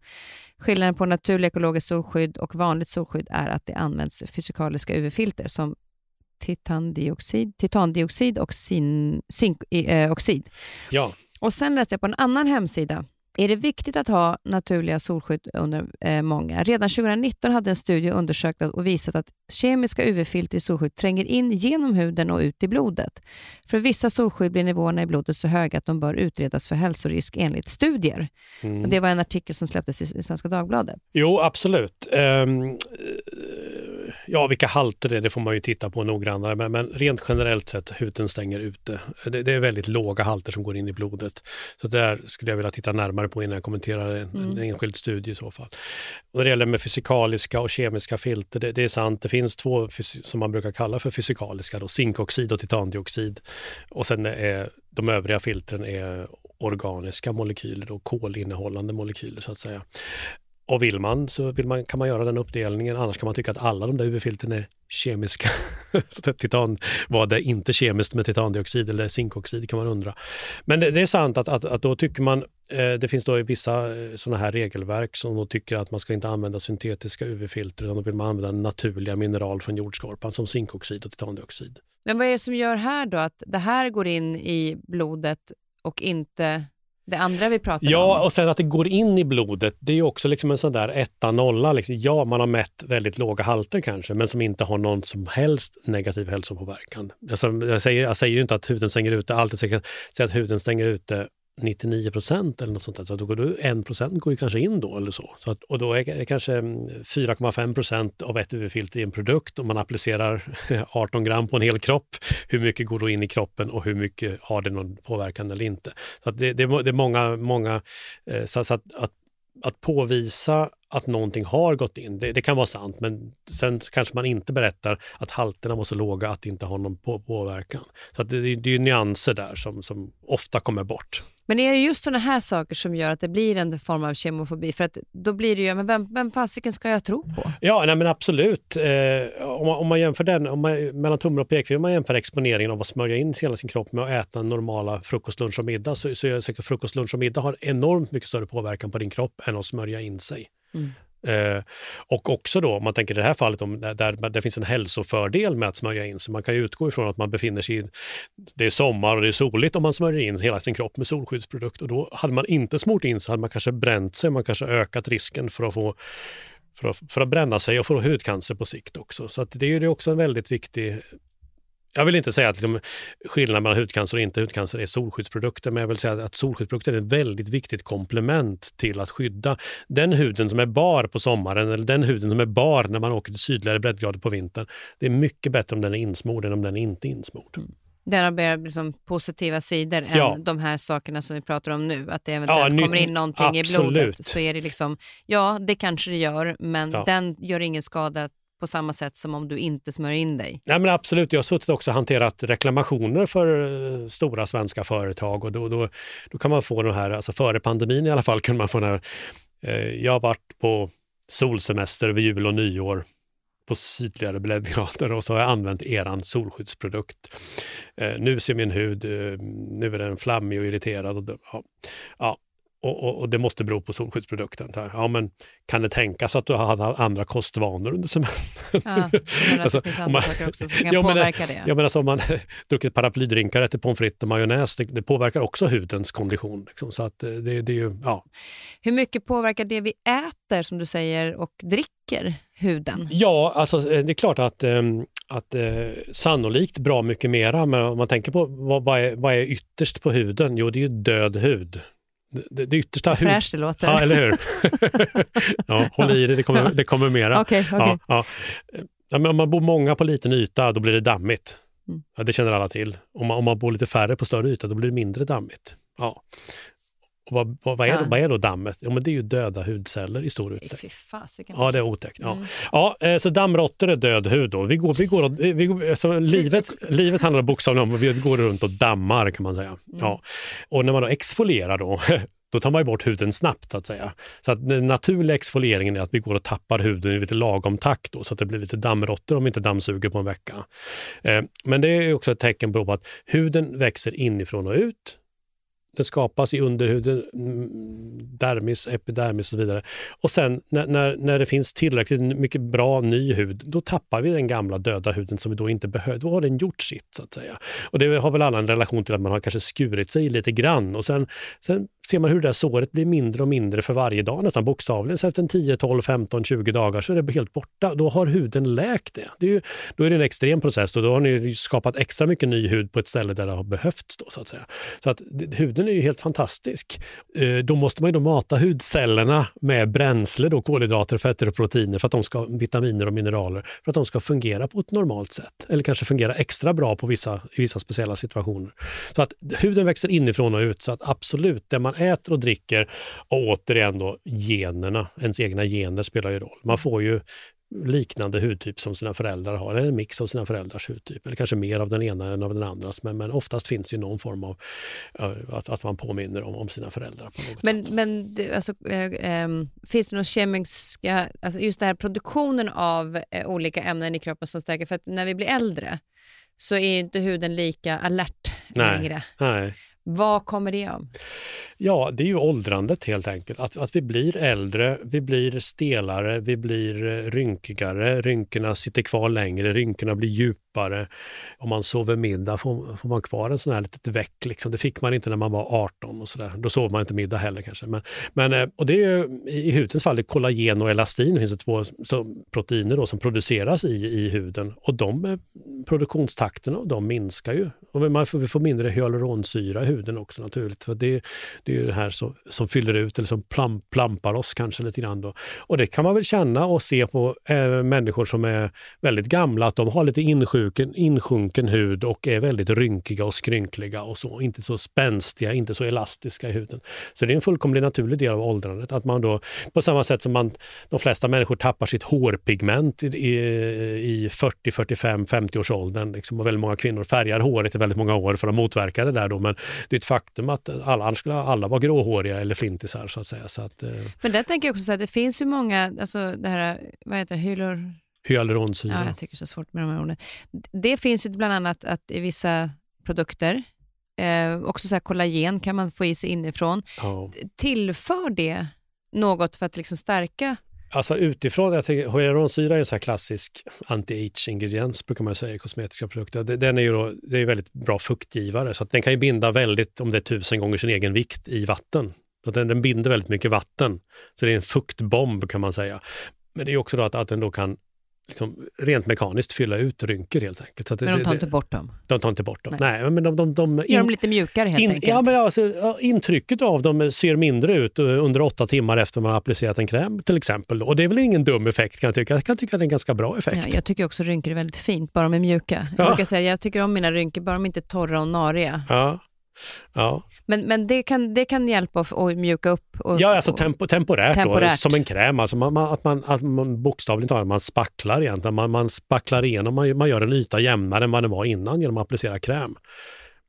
Skillnaden på naturligt ekologiskt solskydd och vanligt solskydd är att det används fysikaliska UV-filter som titandioxid, titandioxid och zinkoxid. Ja, Och sen läste jag på en annan hemsida. Är det viktigt att ha naturliga solskydd under eh, många? Redan 2019 hade en studie undersökt och visat att kemiska UV-filter i solskydd tränger in genom huden och ut i blodet. För vissa solskydd blir nivåerna i blodet så höga att de bör utredas för hälsorisk enligt studier. mm. Och det var en artikel som släpptes i, Svenska Dagbladet. Jo, absolut. Eh, ja, vilka halter det är, det får man ju titta på noggrannare, men, men rent generellt sett, huden stänger ute. Det, det är väldigt låga halter som går in i blodet. Så det där skulle jag vilja titta närmare på innan jag kommenterar en, en Mm. enskild studie i så fall. Och när det gäller med fysikaliska och kemiska filter, det, det är sant, det finns två som man brukar kalla för fysikaliska, då, zinkoxid och titandioxid. Och sen är de övriga filtren är organiska molekyler och kolinnehållande molekyler så att säga. Och vill man så vill man, kan man göra den uppdelningen, annars kan man tycka att alla de där UV-filtren är kemiska. <laughs> så titan var det inte kemiskt med titandioxid eller zinkoxid kan man undra. Men det, det är sant att, att, att då tycker man, eh, det finns då vissa eh, sådana här regelverk som då tycker att man ska inte använda syntetiska UV-filter utan då vill man använda naturliga mineral från jordskorpan som zinkoxid och titandioxid. Men vad är det som gör här då att det här går in i blodet och inte det andra vi pratade Ja, om? och sen att det går in i blodet, det är ju också liksom en sån där etta, nolla. Liksom. Ja, man har mätt väldigt låga halter kanske, men som inte har någon som helst negativ hälsopåverkan. Alltså, jag, säger, jag säger ju inte att huden stänger ute allt, jag säger att huden stänger ute 99 procent eller något sånt där. Så då går du, 1 procent går ju kanske in då eller så. så att, och då är det kanske mm, 4,5 procent av ett UV-filter i en produkt. Om man applicerar <laughs> 18 gram på en hel kropp, hur mycket går då in i kroppen och hur mycket har det någon påverkan eller inte? Så att det, det, är det är många, många eh, så, så att, att, att påvisa att någonting har gått in, det, det kan vara sant, men sen kanske man inte berättar att halterna var så låga att det inte har någon på, påverkan. Så att det, det är ju nyanser där som, som ofta kommer bort. Men är det just sådana här saker som gör att det blir en form av kemofobi? För att då blir det ju, men vem, vem fasiken ska jag tro på? Ja, nej, men absolut. Eh, om, man, om man jämför den, om man, mellan tummen och pekfingret, om man jämför exponeringen av att smörja in hela sin kropp med att äta normala frukost, lunch och middag, så, så är jag säker frukost, lunch och middag har enormt mycket större påverkan på din kropp än att smörja in sig. Mm. Eh, och också då, om man tänker i det här fallet, om, där, där det finns en hälsofördel med att smörja in sig. Man kan ju utgå ifrån att man befinner sig i, det är sommar och det är soligt om man smörjer in hela sin kropp med solskyddsprodukt. Och då hade man inte smort in sig hade man kanske bränt sig, man kanske ökat risken för att få för att, för att bränna sig och få hudcancer på sikt också. Så det är ju också en väldigt viktig jag vill inte säga att liksom, skillnaden mellan hudcancer och inte hudcancer är solskyddsprodukter, men jag vill säga att solskyddsprodukter är ett väldigt viktigt komplement till att skydda den huden som är bar på sommaren eller den huden som är bar när man åker till sydligare breddgrader på vintern. Det är mycket bättre om den är insmord än om den är inte är insmord. Mm. Den har mer liksom positiva sidor ja. än de här sakerna som vi pratar om nu. Att det eventuellt ja, kommer in någonting absolut. i blodet. Så är det liksom, ja det kanske det gör, men ja. den gör ingen skada på samma sätt som om du inte smörjer in dig? Nej, men absolut, jag har suttit också och hanterat reklamationer för eh, stora svenska företag och då, då, då kan man få de här, alltså före pandemin i alla fall, kunde man få den här, eh, jag har varit på solsemester över jul och nyår på sydligare breddgrader och så har jag använt eran solskyddsprodukt. Eh, nu ser min hud, eh, nu är den flammig och irriterad. Och, ja, ja, och, och, och, det måste bero på solskyddsprodukten. Ja, men kan det tänkas att du har andra kostvanor under semestern? Ja, men <laughs> alltså, det finns andra man, saker också som kan ja, påverka men, det. Ja, men alltså, om man <laughs> druckit paraplydrinkar till pommes frites och majonnäs, det, det, påverkar också hudens kondition. Liksom, så att det, det är ju, ja. Hur mycket påverkar det vi äter, som du säger, och dricker huden? Ja, alltså, det är klart att ehm, att eh, sannolikt bra mycket mera, men om man tänker på vad, vad, är, vad är ytterst på huden? Jo, det är ju död hud det, det yttersta... Vad fräscht det låter. Ja, eller hur? <laughs> ja, håll i det, det kommer, det kommer mera. Okay, okay. Ja, ja. Ja, men om man bor många på liten yta, då blir det dammigt. Mm. Ja, det känner alla till. Om man, om man bor lite färre på större yta, då blir det mindre dammigt. Ja. Och vad, vad, vad, är, ja. vad är då dammet? Ja, men det är ju döda hudceller i stor utsträckning. Ja, det är otäckt. Ja. Mm. Ja, eh, så dammråttor är död hud. Då. Vi går, vi går, vi går, alltså, livet, livet handlar bokstavligen om att vi går runt och dammar kan man säga. Mm. Ja. Och när man då exfolierar då, <laughs> då tar man bort huden snabbt så att säga. Så att den naturliga exfolieringen är att vi går och tappar huden i lite lagom takt då, så att det blir lite dammråttor om vi inte dammsuger på en vecka. Eh, men det är också ett tecken på att huden växer inifrån och ut den skapas i underhuden, mm, dermis, epidermis och så vidare. Och sen när, när, när det finns tillräckligt mycket bra ny hud, då tappar vi den gamla döda huden som vi då inte behöver. Då har den gjort sitt så att säga. Och det har väl alla en relation till att man har kanske skurit sig lite grann och sen, sen ser man hur det där såret blir mindre och mindre för varje dag, nästan bokstavligen. Så efter 10, 12, 15, 20 dagar så är det helt borta. Då har huden läkt det. det är ju, då är det en extrem process och då har ni skapat extra mycket ny hud på ett ställe där det har behövts. Då, så att säga. Så att huden är ju helt fantastisk. Eh, då måste man ju då mata hudcellerna med bränsle, då, kolhydrater, fetter och proteiner, för att de ska, vitaminer och mineraler, för att de ska fungera på ett normalt sätt. Eller kanske fungera extra bra på vissa, i vissa speciella situationer. Så att huden växer inifrån och ut, så att absolut, det man äter och dricker och återigen då generna, ens egna gener spelar ju roll. Man får ju liknande hudtyp som sina föräldrar har, eller en mix av sina föräldrars hudtyp, eller kanske mer av den ena än av den andras. Men, men oftast finns ju någon form av uh, att, att man påminner om, om sina föräldrar. På något men sätt. men det, alltså, äh, äh, finns det några kemiska, alltså just den här produktionen av äh, olika ämnen i kroppen som stärker, för att när vi blir äldre så är inte huden lika alert nej, längre. Nej. Vad kommer det av? Ja, det är ju åldrandet helt enkelt. Att, att vi blir äldre, vi blir stelare, vi blir eh, rynkigare, rynkorna sitter kvar längre, rynkorna blir djupare. Om man sover middag får, får man kvar en sån här litet väck. Liksom. Det fick man inte när man var 18 och sådär. Då sov man inte middag heller kanske. Men, men, eh, och det är ju, I hudens fall, det kollagen och elastin det finns det två som, proteiner då, som produceras i, i huden och de eh, produktionstakterna de minskar ju. Och man får, vi får mindre hyaluronsyra i huden huden också naturligt. För det, det är det här som, som fyller ut eller som plam, plampar oss kanske lite grann. Då. Och det kan man väl känna och se på äh, människor som är väldigt gamla, att de har lite insjunken, insjunken hud och är väldigt rynkiga och skrynkliga och så. Inte så spänstiga, inte så elastiska i huden. Så det är en fullkomligt naturlig del av åldrandet. Att man då, på samma sätt som man, de flesta människor tappar sitt hårpigment i, i, i 40, 45, 50 års åldern. Liksom, och väldigt många kvinnor färgar håret i väldigt många år för att motverka det där. Då. Men det är ett faktum att alla, annars skulle alla vara gråhåriga eller flintisar. Så att säga. Så att, eh, Men där tänker jag också att det finns ju många, alltså det här, vad heter det, hyalur... hyaluronsyra. Ja, jag tycker det är så svårt med de här orden. Det finns ju bland annat att i vissa produkter, eh, också så här kollagen kan man få i sig inifrån. Ja. Tillför det något för att liksom stärka Alltså utifrån, jag tycker hyaluronsyra är en sån här klassisk anti-age-ingrediens brukar man säga i kosmetiska produkter. Det- Den är ju då, det är väldigt bra fuktgivare så att den kan ju binda väldigt, om det är tusen gånger sin egen vikt i vatten. Så den, den binder väldigt mycket vatten. Så det är en fuktbomb kan man säga. Men det är också då att, att den då kan liksom, rent mekaniskt fylla ut rynkor helt enkelt. Så Men de tar det, inte bort dem. de tar inte bort dem. Nej. Nej, men de, de, de, Gör dem lite mjukare helt in, enkelt. ja, men alltså, intrycket av dem ser mindre ut eh, under åtta timmar efter man har applicerat en kräm till exempel. Och det är väl ingen dum effekt kan jag tycka. Jag kan tycka att det är en ganska bra effekt. Ja, jag tycker också rynkor är väldigt fint, bara de är mjuka. Jag Ja. brukar säga jag tycker om mina rynkor, bara de inte är torra och nariga. Ja. Ja, Men, men det, kan, det kan hjälpa att, mjuka upp. Och, ja alltså tempo, temporärt, Då, Temporärt. som en kräm. Alltså man, man, att man, att man bokstavligt talat man spacklar egentligen. Man, man spacklar igenom, man, man gör en yta jämnare än vad den var innan genom att applicera kräm.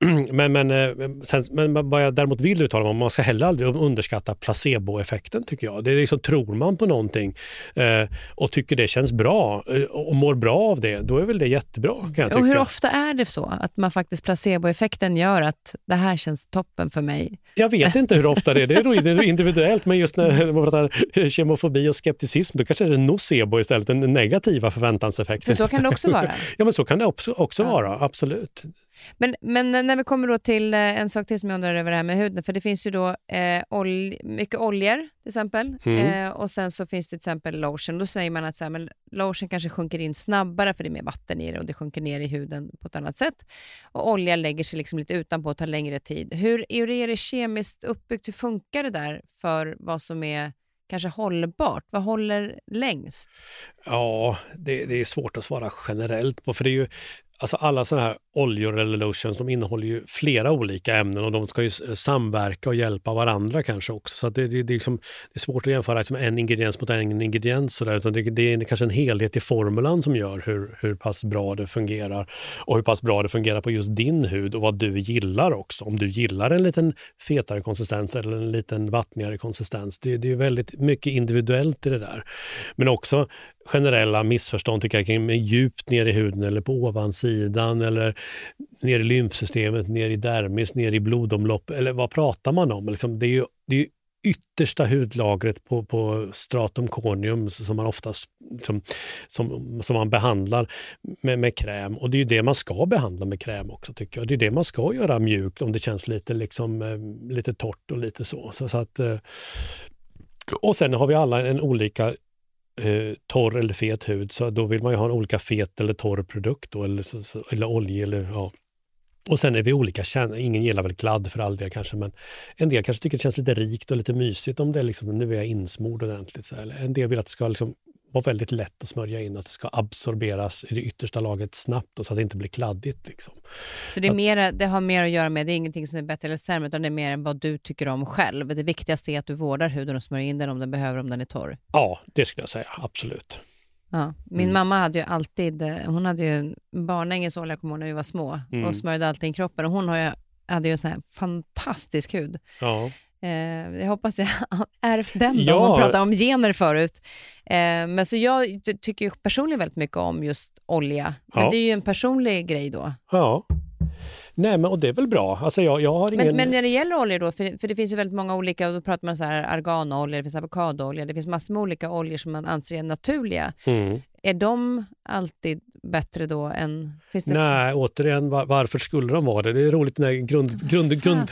<clears throat> Men, men, eh, sen, men vad jag däremot vill uttala mig om, man ska heller aldrig underskatta placeboeffekten tycker jag. Det är liksom, tror man på någonting eh, och tycker det känns bra eh, och mår bra av det, då är väl det jättebra kan jag tycka. och hur ofta är det så att man faktiskt placeboeffekten gör att det här känns toppen för mig? Jag vet inte hur ofta det är, det är <laughs> individuellt, men just när man pratar kemofobi och skepticism, då kanske det är nocebo istället, den negativa förväntanseffekten. För så kan det också vara. Ja, men så kan det också, också Ja. vara, absolut. Men, men när vi kommer då till eh, en sak till som jag undrar över det här med huden, för det finns ju då eh, ol mycket oljor till exempel Mm. eh, och sen så finns det till exempel lotion. Då säger man att så här, men lotion kanske sjunker in snabbare för det är mer vatten i det och det sjunker ner i huden på ett annat sätt. Och olja lägger sig liksom lite utanpå och tar längre tid. Hur, hur är det kemiskt uppbyggt? Hur funkar det där för vad som är kanske hållbart? Vad håller längst? Ja, det, det är svårt att svara generellt på, för det är ju Alltså alla sådana här oljor eller lotions de innehåller ju flera olika ämnen och de ska ju samverka och hjälpa varandra kanske också. Så att det, det, det, är liksom, det är svårt att jämföra liksom en ingrediens mot en ingrediens. Så där, utan det, det är kanske en helhet i formulan som gör hur, hur pass bra det fungerar och hur pass bra det fungerar på just din hud och vad du gillar också. Om du gillar en liten fetare konsistens eller en liten vattnigare konsistens. Det, det är väldigt mycket individuellt i det där. Men också generella missförstånd tycker jag kring djupt ner i huden eller på ovansidan eller ner i lymfsystemet, ner i dermis, ner i blodomlopp eller vad pratar man om? Liksom, det är ju, det är ju yttersta hudlagret på, på stratum corneum som man oftast som, som, som man behandlar med, med kräm. Och det är ju det man ska behandla med kräm också tycker jag. Det är det man ska göra mjukt om det känns lite, liksom, eh, lite torrt och lite så. så, så att, eh, och sen har vi alla en olika eh, torr eller fet hud så då vill man ju ha en olika fet eller torr produkt då, eller, så, så, eller olja eller ja. Och sen är vi olika, ingen gillar väl kladd för all del kanske men en del kanske tycker det känns lite rikt och lite mysigt om det är liksom, nu är jag insmord ordentligt. Så här. En del vill att det ska liksom vara väldigt lätt att smörja in och att det ska absorberas i det yttersta lagret snabbt och så att det inte blir kladdigt. Liksom. Så det, är mera, det har mer att göra med, det är ingenting som är bättre eller sämre, utan det är mer än vad du tycker om själv. Det viktigaste är att du vårdar huden och smörjer in den om den behöver, om den är torr. Ja, det skulle jag säga, absolut. Ja. Min Mm. mamma hade ju alltid, eh, hon hade ju barnängesolja, kommer jag ihåg, när vi var små, Mm. och smörjde alltid in kroppen. Och hon har ju, hade ju en sån här fantastisk hud. Ja. Eh, jag hoppas jag <laughs> ärvt den, då, Ja. man pratar om gener förut. Eh, men så jag ty- tycker ju personligen väldigt mycket om just olja. Men Ja. det är ju en personlig grej då. ja. Nej, men och det är väl bra. Alltså jag, jag har ingen... Men, men när det gäller oljor då, för, för det finns ju väldigt många olika, och då pratar man så här arganolja, det finns avokadoolja, det finns massor med olika oljor som man anser är naturliga. Mm. Är de alltid bättre då än... Finns det Nej, återigen, var, varför skulle de vara det? Det är roligt när grund, grund, grund,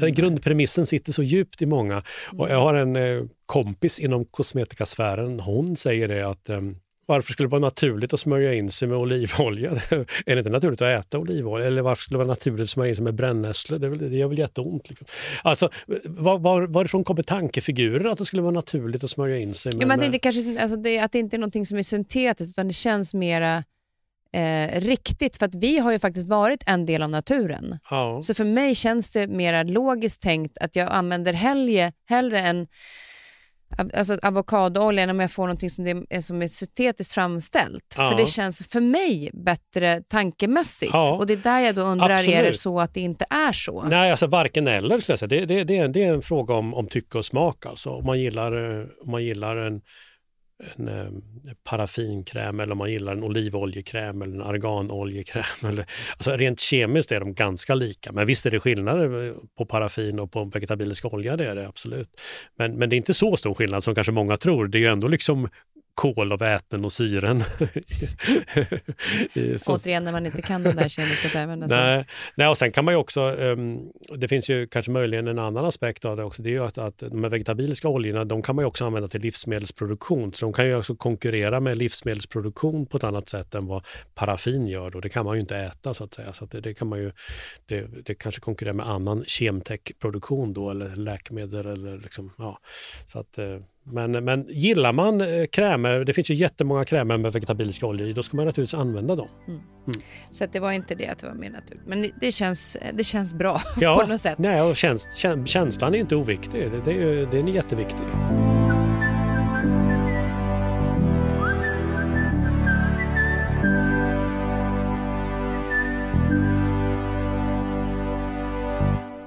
den grundpremissen sitter så djupt i många. Och jag har en eh, kompis inom kosmetikasfären, hon säger det att ehm, varför skulle det vara naturligt att smörja in sig med olivolja? <laughs> är det inte naturligt att äta olivolja? Eller varför skulle det vara naturligt att smörja in sig med brännässlor? Det, väl- det gör väl jätteont. Liksom. Alltså, var, var, varifrån kommer tankefigurer att det skulle vara naturligt att smörja in sig med... Ja, men att, det med- inte kanske, alltså det, att det inte är någonting som är syntetiskt, utan det känns mera eh, riktigt. För att vi har ju faktiskt varit en del av naturen. ja. Så för mig känns det mer logiskt tänkt att jag använder hellre, hellre en alltså avokadooljan om jag får någonting som, det är, som är syntetiskt framställt. Ja. För det känns för mig bättre tankemässigt. Ja. Och det är där jag då undrar, är det Absolut. så att det inte är så? Nej, alltså varken eller skulle jag säga. Det, det, det, är, det är en fråga om, om tycke och smak alltså. Om man gillar, eh, om man gillar en, en eh, paraffinkräm eller om man gillar en olivoljekräm eller en arganoljekräm. <laughs> Eller, alltså rent kemiskt är de ganska lika. Men visst är det skillnader eh, på paraffin och på vegetabilisk olja, det är det absolut. Men, men det är inte så stor skillnad som kanske många tror. Det är ju ändå liksom kol och väten och syren. <laughs> Så- Återigen när man inte kan de där kemiska termerna. så- Nej, nej, och sen kan man ju också, ehm, det finns ju kanske möjligen en annan aspekt av det också, det är ju att, att de här vegetabiliska oljorna, de kan man ju också använda till livsmedelsproduktion, så de kan ju också konkurrera med livsmedelsproduktion på ett annat sätt än vad paraffin gör då. Det kan man ju inte äta så att säga, så att det, det kan man ju, det, det kanske konkurrerar med annan kemtechproduktion då, eller läkemedel eller liksom, ja. Så att, eh, men, men gillar man eh, krämer, det finns ju jättemånga krämer med vegetabiliska oljor i, då ska man naturligtvis använda dem. Så att det var inte det att det var mer naturligt. Men det- känns, det känns bra <laughs> Ja, på något sätt. Nej, och käns kä- känslan är inte oviktig. Det, det är, ju- den är jätteviktig.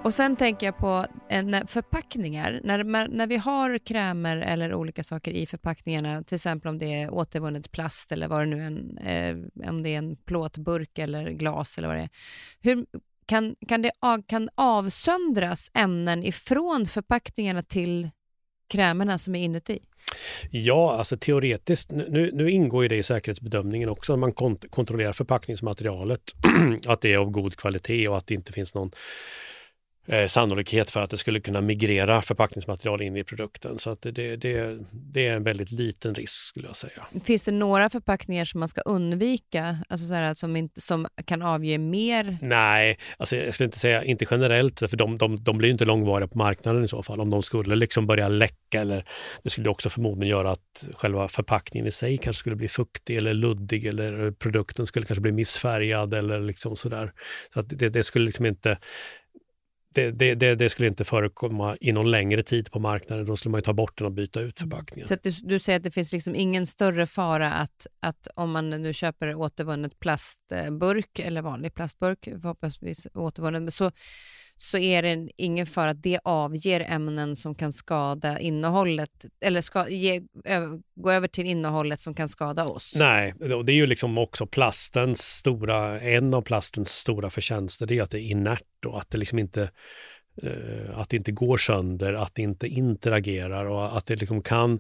Och sen tänker jag på eh, förpackningar. När, när vi har krämer eller olika saker i förpackningarna, till exempel om det är återvunnet plast eller vad det nu en, eh, om det är en plåtburk eller glas eller vad det är. Hur, kan, kan det kan avsöndras ämnen ifrån förpackningarna till krämerna som är inuti? Ja, alltså teoretiskt, nu, nu ingår ju det i säkerhetsbedömningen också, att man kont kontrollerar förpackningsmaterialet, <clears throat> att det är av god kvalitet och att det inte finns någon eh, sannolikhet för att det skulle kunna migrera förpackningsmaterial in i produkten. Så att det, det, det, är en väldigt liten risk skulle jag säga. Finns det några förpackningar som man ska undvika, alltså så här, som, inte, som kan avge mer? Nej, alltså jag skulle inte säga inte generellt, för de, de, de blir inte långvariga på marknaden i så fall. Om de skulle liksom börja läcka eller det skulle också förmodligen göra att själva förpackningen i sig kanske skulle bli fuktig eller luddig eller produkten skulle kanske bli missfärgad eller liksom sådär. Så att det, det skulle liksom inte det, det, det, det skulle inte förekomma i någon längre tid på marknaden. Då skulle man ju ta bort den och byta ut förpackningen. Så du, du säger att det finns liksom ingen större fara att, att om man nu köper återvunnet plastburk eller vanlig plastburk, förhoppningsvis återvunnen, så, så är det ingen fara att det avger ämnen som kan skada innehållet eller ska, ge, ö, gå över till innehållet som kan skada oss. Nej, och det är ju liksom också plastens stora, en av plastens stora förtjänster, det är att det är inert och att det liksom inte eh, att det inte går sönder, att det inte interagerar och att det liksom kan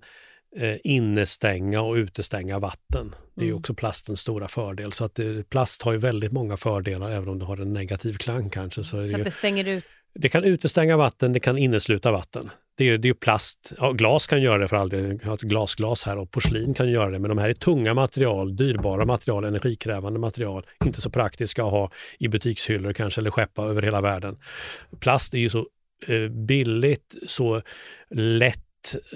eh, innestänga och utestänga vatten. Det är Mm. också plastens stora fördel. Så att eh, plast har ju väldigt många fördelar, även om det har en negativ klang kanske. Så det, Så att det stänger ut. det kan utestänga vatten, det kan innesluta vatten. Det är det är plast. Ja, glas kan göra det för all del. Jag har ett glasglas här och porslin kan göra det. Men de här är tunga material, dyrbara material, energikrävande material. Inte så praktiska att ha i butikshyllor kanske eller skeppa över hela världen. Plast är ju så eh, billigt, så lätt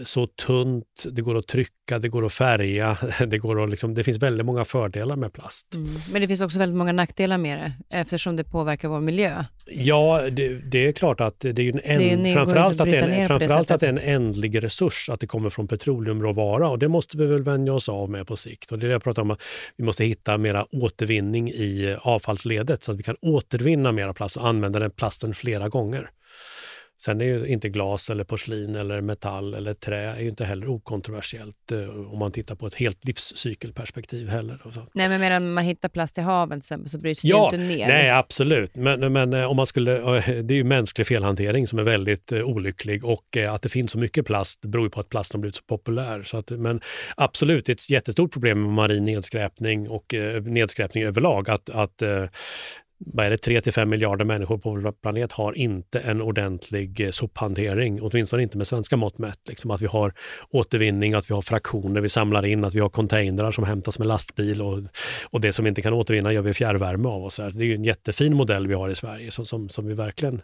så tunt, det går att trycka, det går att färga, <laughs> det, går att liksom, det finns väldigt många fördelar med plast. Mm. Men det finns också väldigt många nackdelar med det eftersom det påverkar vår miljö. Ja, det, det är klart att det är ju en Det är framförallt, att att en, framförallt att det är en ändlig resurs, att det kommer från petroleumråvara och det måste vi väl vänja oss av med på sikt. Och det är det jag pratar om, att vi måste hitta mera återvinning i avfallsledet så att vi kan återvinna mera plast och använda den plasten flera gånger. Sen är ju inte glas eller porslin eller metall eller trä är ju inte heller okontroversiellt eh, om man tittar på ett helt livscykelperspektiv heller. Nej, men medan man hittar plast i haven exempel så bryts Ja, det inte ner. Nej, absolut. Men, men eh, om man skulle, <laughs> det är ju mänsklig felhantering som är väldigt eh, olycklig och att det finns så mycket plast beror ju på att plasten blivit så populär. Så att, men absolut, det är ett jättestort problem med marin nedskräpning och nedskräpning överlag. Att, att vad är det, 3-5 miljarder människor på vår planet har inte en ordentlig eh, sophantering, åtminstone inte med svenska mått mätt. Liksom att vi har återvinning, att vi har fraktioner vi samlar in, att vi har containrar som hämtas med lastbil och, och det som inte kan återvinna gör vi fjärrvärme av. Och så här. Det är ju en jättefin modell vi har i Sverige som, som, som vi verkligen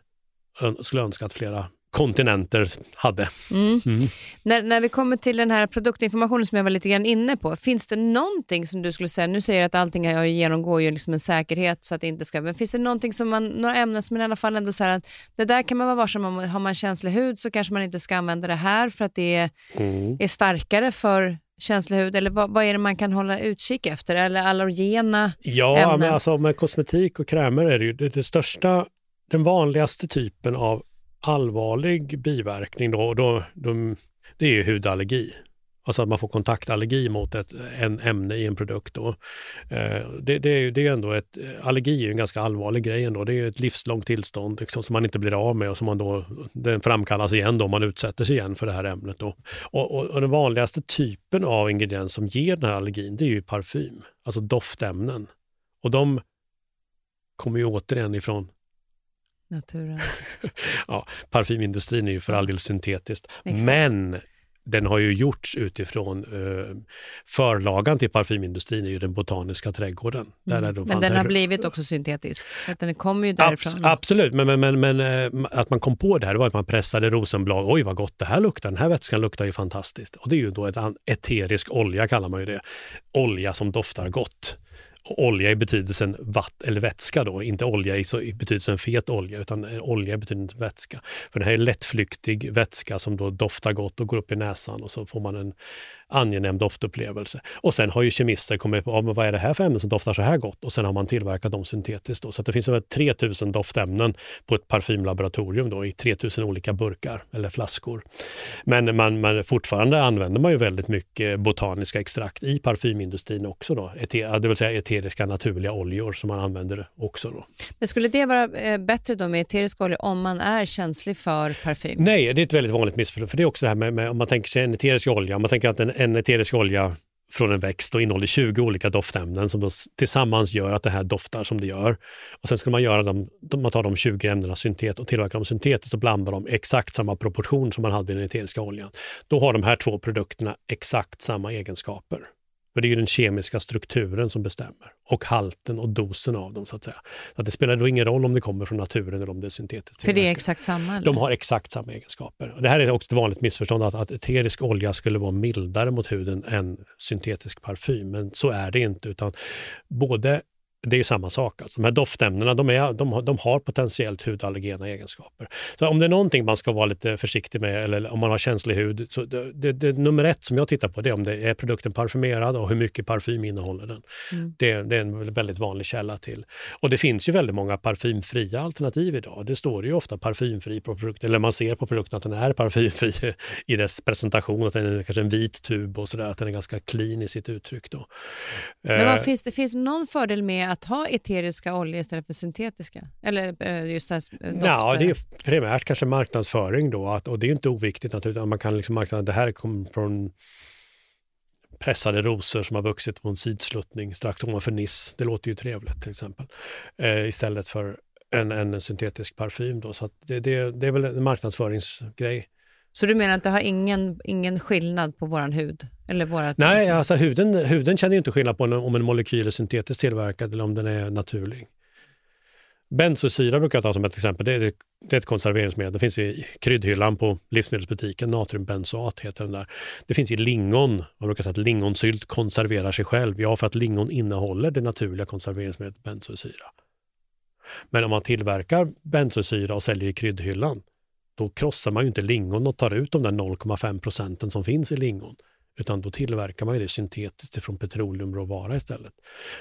skulle önska att flera kontinenter hade. Mm. Mm. När, när vi kommer till den här produktinformationen som jag var lite grann inne på, finns det någonting som du skulle säga, nu säger du att allting här genomgår ju liksom en säkerhet så att det inte ska, men finns det någonting som man, några ämnen som i alla fall ändå säger att det där kan man vara varsam om, har man känslig hud så kanske man inte ska använda det här för att det är, mm. är starkare för känslig hud? Eller vad, vad, är det man kan hålla utkik efter? Eller allergena ja, ämnen? Men alltså, med kosmetik och krämer är det ju det, det största, den vanligaste typen av allvarlig biverkning då, då, då, det är ju hudallergi. Alltså att man får kontaktallergi mot ett en ämne i en produkt. Då. Eh, det, det, är ju, det är ändå ett, allergi är en ganska allvarlig grej ändå. Det är ett livslångt tillstånd liksom, som man inte blir av med och som man då, den framkallas igen då, om man utsätter sig igen för det här ämnet. Då. Och, och, och den vanligaste typen av ingrediens som ger den här allergin det är ju parfym, alltså doftämnen. Och de kommer ju återigen ifrån naturen. <laughs> ja, parfymindustrin är ju för all del syntetiskt. Exakt. Men den har ju gjorts utifrån eh, förlagan till parfymindustrin är ju den botaniska trädgården. Mm. Där men den har blivit också syntetisk, så att den kommer ju därifrån. Abs absolut, men, men, men, men äh, att man kom på det här var att man pressade rosenblad. Oj vad gott det här luktar, den här vätskan luktar ju fantastiskt. Och det är ju då ett eterisk olja kallar man ju det. Olja som doftar gott olja i betydelsen vatt eller vätska då, inte olja i, så, i betydelsen fet olja utan eh, olja i betydelsen vätska. För det här är lättflyktig vätska som då doftar gott och går upp i näsan och så får man en angenäm doftupplevelse. Och sen har ju kemister kommit på ja, men vad är det här för ämnen som doftar så här gott och sen har man tillverkat dem syntetiskt. Då. Så det finns över 3000 doftämnen på ett parfymlaboratorium då, i 3000 olika burkar eller flaskor. Men man, man, fortfarande använder man ju väldigt mycket botaniska extrakt i parfymindustrin också. Då. Det vill säga eteriska naturliga oljor som man använder också. Då. Men skulle det vara eh, bättre då med eteriska oljor om man är känslig för parfym? Nej, det är ett väldigt vanligt missförstånd. För det är också det här med, med om man tänker sig en eterisk olja, om man tänker att en, en eterisk olja från en växt och innehåller 20 olika doftämnen som då tillsammans gör att det här doftar som det gör. Och Sen ska man göra dem, man tar de 20 ämnena syntet och tillverkar dem syntetiskt och blandar dem i exakt samma proportion som man hade i den eteriska oljan. Då har de här två produkterna exakt samma egenskaper. För det är ju den kemiska strukturen som bestämmer och halten och dosen av dem. så att säga. Så att det spelar då ingen roll om det kommer från naturen eller om det är syntetiskt. För det är exakt samma? Eller? De har exakt samma egenskaper. Och det här är också ett vanligt missförstånd att, att eterisk olja skulle vara mildare mot huden än syntetisk parfym. Men så är det inte. utan både det är ju samma sak. Alltså. De här doftämnena de, är, de, har, de har potentiellt hudallergena egenskaper. Så om det är någonting man ska vara lite försiktig med eller om man har känslig hud, så det, det, det nummer ett som jag tittar på det är om det är produkten parfymerad och hur mycket parfym innehåller den. Mm. Det, det, är en väldigt vanlig källa till. Och det finns ju väldigt många parfymfria alternativ idag. Det står ju ofta parfymfri på produkten, eller man ser på produkten att den är parfymfri <laughs> i dess presentation, att den är kanske en vit tub och sådär, att den är ganska clean i sitt uttryck. Då. Men vad, eh. finns det finns någon fördel med att ha eteriska oljor istället för syntetiska? Eller eh, just det här. Eh, ja, det är primärt kanske marknadsföring då att, och det är inte oviktigt naturligtvis. Man kan liksom marknadsföra, det här kommer från pressade rosor som har vuxit på en sidsluttning strax ovanför Nice. Det låter ju trevligt till exempel. Eh, istället för en, en syntetisk parfym. Då. Så det, det, det är väl en marknadsföringsgrej. Så du menar att det har ingen, ingen skillnad på vår hud? Eller vårat, Nej, liksom? alltså huden, huden känner inte skillnad på om en molekyl är syntetiskt tillverkad eller om den är naturlig. Benzosyra brukar jag ta som ett exempel. Det är, det är ett konserveringsmedel. Det finns i kryddhyllan på livsmedelsbutiken. Natriumbenzoat heter den där. Det finns i lingon. Man brukar säga att lingonsylt konserverar sig själv. Ja, för att lingon innehåller det naturliga konserveringsmedlet benzosyra. Men om man tillverkar benzosyra och säljer i kryddhyllan, då krossar man ju inte lingon och tar ut de där 0,5 procenten som finns i lingon. Utan då tillverkar man det syntetiskt från petroleumråvara istället.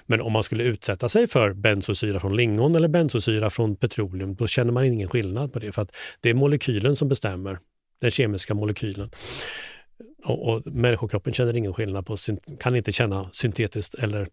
Men om man skulle utsätta sig för bensosyra från lingon eller bensosyra från petroleum, då känner man ingen skillnad på det. För att det är molekylen som bestämmer, den kemiska molekylen. Och, och människokroppen känner ingen skillnad på, kan inte känna syntetiskt eller,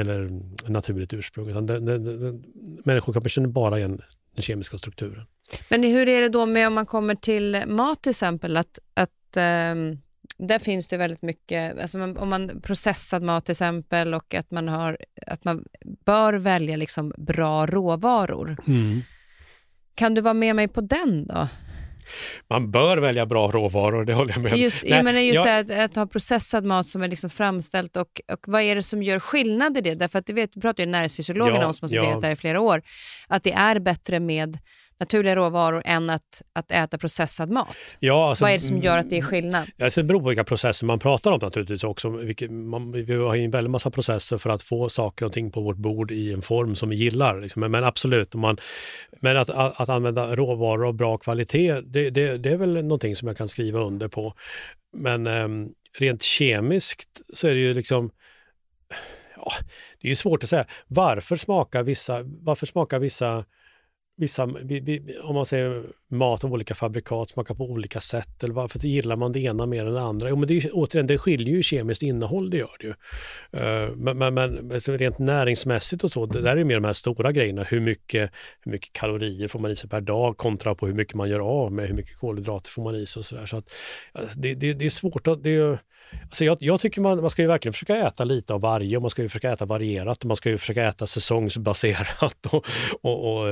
eller naturligt ursprung. Utan den, den, den, människokroppen känner bara igen den kemiska strukturen. Men hur är det då med om man kommer till mat till exempel? Att, att um där finns det väldigt mycket, alltså om man processad mat till exempel och att man, har, att man bör välja liksom bra råvaror. Mm. Kan du vara med mig på den då? Man bör välja bra råvaror, det håller jag med om. Just, Nej, jag menar just jag... det att, att, ha processad mat som är liksom framställt och, och vad är det som gör skillnad i det? Därför att det vet, pratar ju näringsfysiologerna ja, om som har studerat ja. det här i flera år, att det är bättre med naturliga råvaror än att, att äta processad mat? Ja, alltså, Vad är det som gör att det är skillnad? Alltså, det beror på vilka processer man pratar om naturligtvis också. Vilket, man, vi har ju en väldig massa processer för att få saker och ting på vårt bord i en form som vi gillar. Liksom. Men, men, absolut, man, men att, att, att använda råvaror av bra kvalitet, det, det, det, är väl någonting som jag kan skriva under på. Men eh, rent kemiskt så är det ju liksom ja, det är svårt att säga. Varför smakar vissa, varför smakar vissa vissa, om man säger mat av olika fabrikat smakar på olika sätt eller varför gillar man det ena mer än det andra? Jo, men det, är, återigen, det skiljer ju kemiskt innehåll, det gör det ju. Uh, men, men, men rent näringsmässigt och så, det där är mer de här stora grejerna. Hur mycket, hur mycket kalorier får man i sig per dag kontra på hur mycket man gör av med, hur mycket kolhydrater får man i sig och sådär. Så att, alltså, det, det, det, är svårt att... Det är, alltså jag, jag tycker man, man ska ju verkligen försöka äta lite av varje och man ska ju försöka äta varierat och man ska ju försöka äta säsongsbaserat <laughs> och, och,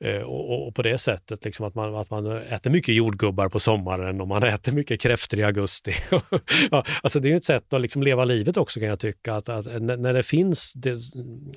eh, och och, och, på det sättet liksom att, man, att man äter mycket jordgubbar på sommaren och man äter mycket kräftor i augusti. <laughs> ja, alltså det är ett sätt att liksom leva livet också kan jag tycka. Att, att när det finns, det,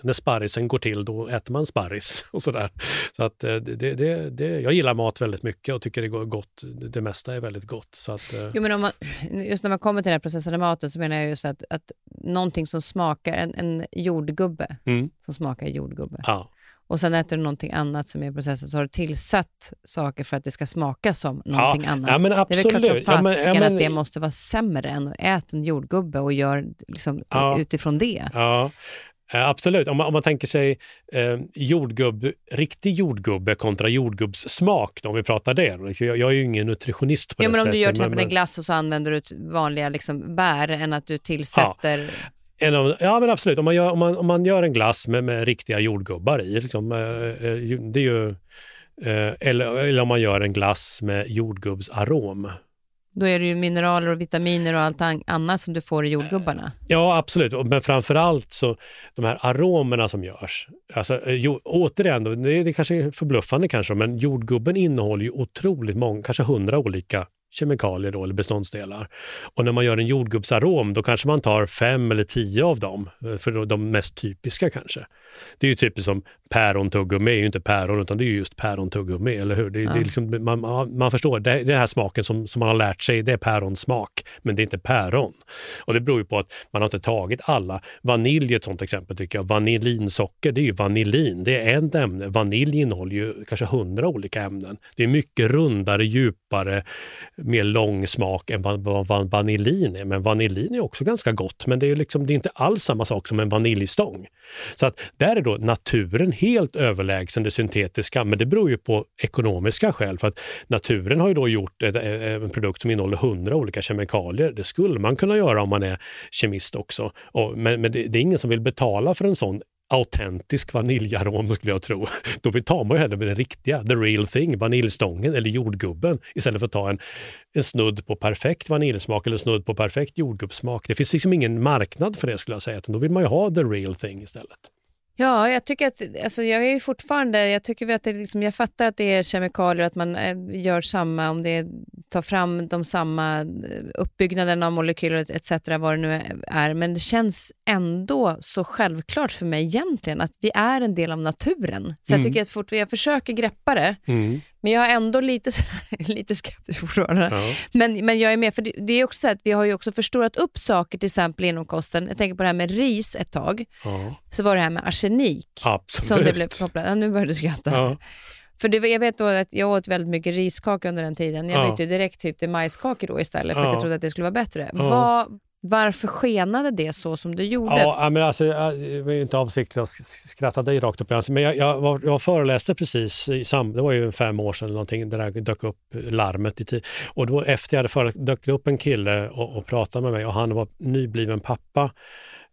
när sparrisen går till, då äter man sparris och sådär. Så att eh, det, det, det, jag gillar mat väldigt mycket och tycker det går gott. Det mesta är väldigt gott. Så att, eh. jo, men om man, just när man kommer till den här processade maten så menar jag just att, att någonting som smakar, en, en jordgubbe mm. som smakar jordgubbe. Ja och sen äter du någonting annat som är i processen så har du tillsatt saker för att det ska smaka som någonting ja, annat. Ja, men absolut. Det är väl klart som ja, men, ja, men, att det måste vara sämre än att äta en jordgubbe och gör liksom, ja, utifrån det. Ja. Absolut, om man, om man tänker sig eh, jordgubb, riktig jordgubbe kontra jordgubbssmak, om vi pratar det. Liksom, jag, jag är ju ingen nutritionist på ja, det men sättet. Om du gör till exempel en glass och så använder du vanliga liksom, bär än att du tillsätter ja. En ja men absolut, om man gör, om man, om man gör en glass med, med riktiga jordgubbar i, liksom, eh, eh, det är ju, eh, eller, eller om man gör en glass med jordgubbsarom. Då är det ju mineraler och vitaminer och allt annat som du får i jordgubbarna. Ja, absolut. Men framför allt så de här aromerna som görs. Alltså, jo, återigen, det, är, det kanske är förbluffande kanske, men jordgubben innehåller ju otroligt många, kanske hundra olika kemikalier då, eller beståndsdelar. Och när man gör en jordgubbsarom då kanske man tar fem eller tio av dem, eh, för de mest typiska kanske. Det är ju typiskt som pärontuggummi är ju inte päron utan det är just pärontuggummi, eller hur? Det, ja. det är liksom, man, man förstår, det är den här smaken som, som man har lärt sig, det är päronsmak, men det är inte päron. Och det beror ju på att man har inte tagit alla. Vanilj är ett sånt exempel tycker jag. Vanillinsocker, det är ju vanillin, det är ett ämne. Vanilj innehåller ju kanske hundra olika ämnen. Det är mycket rundare, djupare, mer långsmak än vad, vad, vad vanillin är. Men vanillin är också ganska gott, men det är, liksom, det är inte alls samma sak som en vaniljstång. Så att där är då naturen helt överlägsen det syntetiska, men det beror ju på ekonomiska skäl. För att naturen har ju då gjort en produkt som innehåller hundra olika kemikalier. Det skulle man kunna göra om man är kemist också. Och, men, men det, det, är ingen som vill betala för en sån autentisk vaniljarom skulle jag tro. Då tar man ju hellre den riktiga, the real thing, vaniljstången eller jordgubben istället för att ta en, en snudd på perfekt vaniljsmak eller snudd på perfekt jordgubbssmak. Det finns liksom ingen marknad för det skulle jag säga, utan då vill man ju ha the real thing istället. Ja, jag tycker att, alltså jag är fortfarande, jag tycker att det liksom, jag fattar att det är kemikalier, att man eh, gör samma, om det tar fram de samma eh, uppbyggnaden av molekyler etc. vad det nu är, men det känns ändå så självklart för mig egentligen att vi är en del av naturen. Så mm. jag tycker att fort, jag försöker greppa det, mm. Men jag är ändå lite, <laughs> lite skeptisk fortfarande. Ja. Men, men jag är med, för det, det, är också så att vi har ju också förstorat upp saker till exempel inom kosten. Jag tänker på det här med ris ett tag. Ja. Så var det här med arsenik. Absolut. Som det blev kopplat. Ja, nu börjar du skratta. Ja. För det, jag vet då att jag åt väldigt mycket riskaka under den tiden. Jag bytte direkt typ till majskakor då istället för att jag trodde att det skulle vara bättre. Vad, varför skenade det så som det gjorde? Ja, men alltså, det var inte avsiktligt att skratta dig rakt upp i ansiktet, men jag, jag, var, jag föreläste precis, i sam, det var ju fem år sedan eller någonting, det där dök upp larmet i tid. Och då efter jag hade föreläst dök det upp en kille och, och pratade med mig och han var nybliven pappa.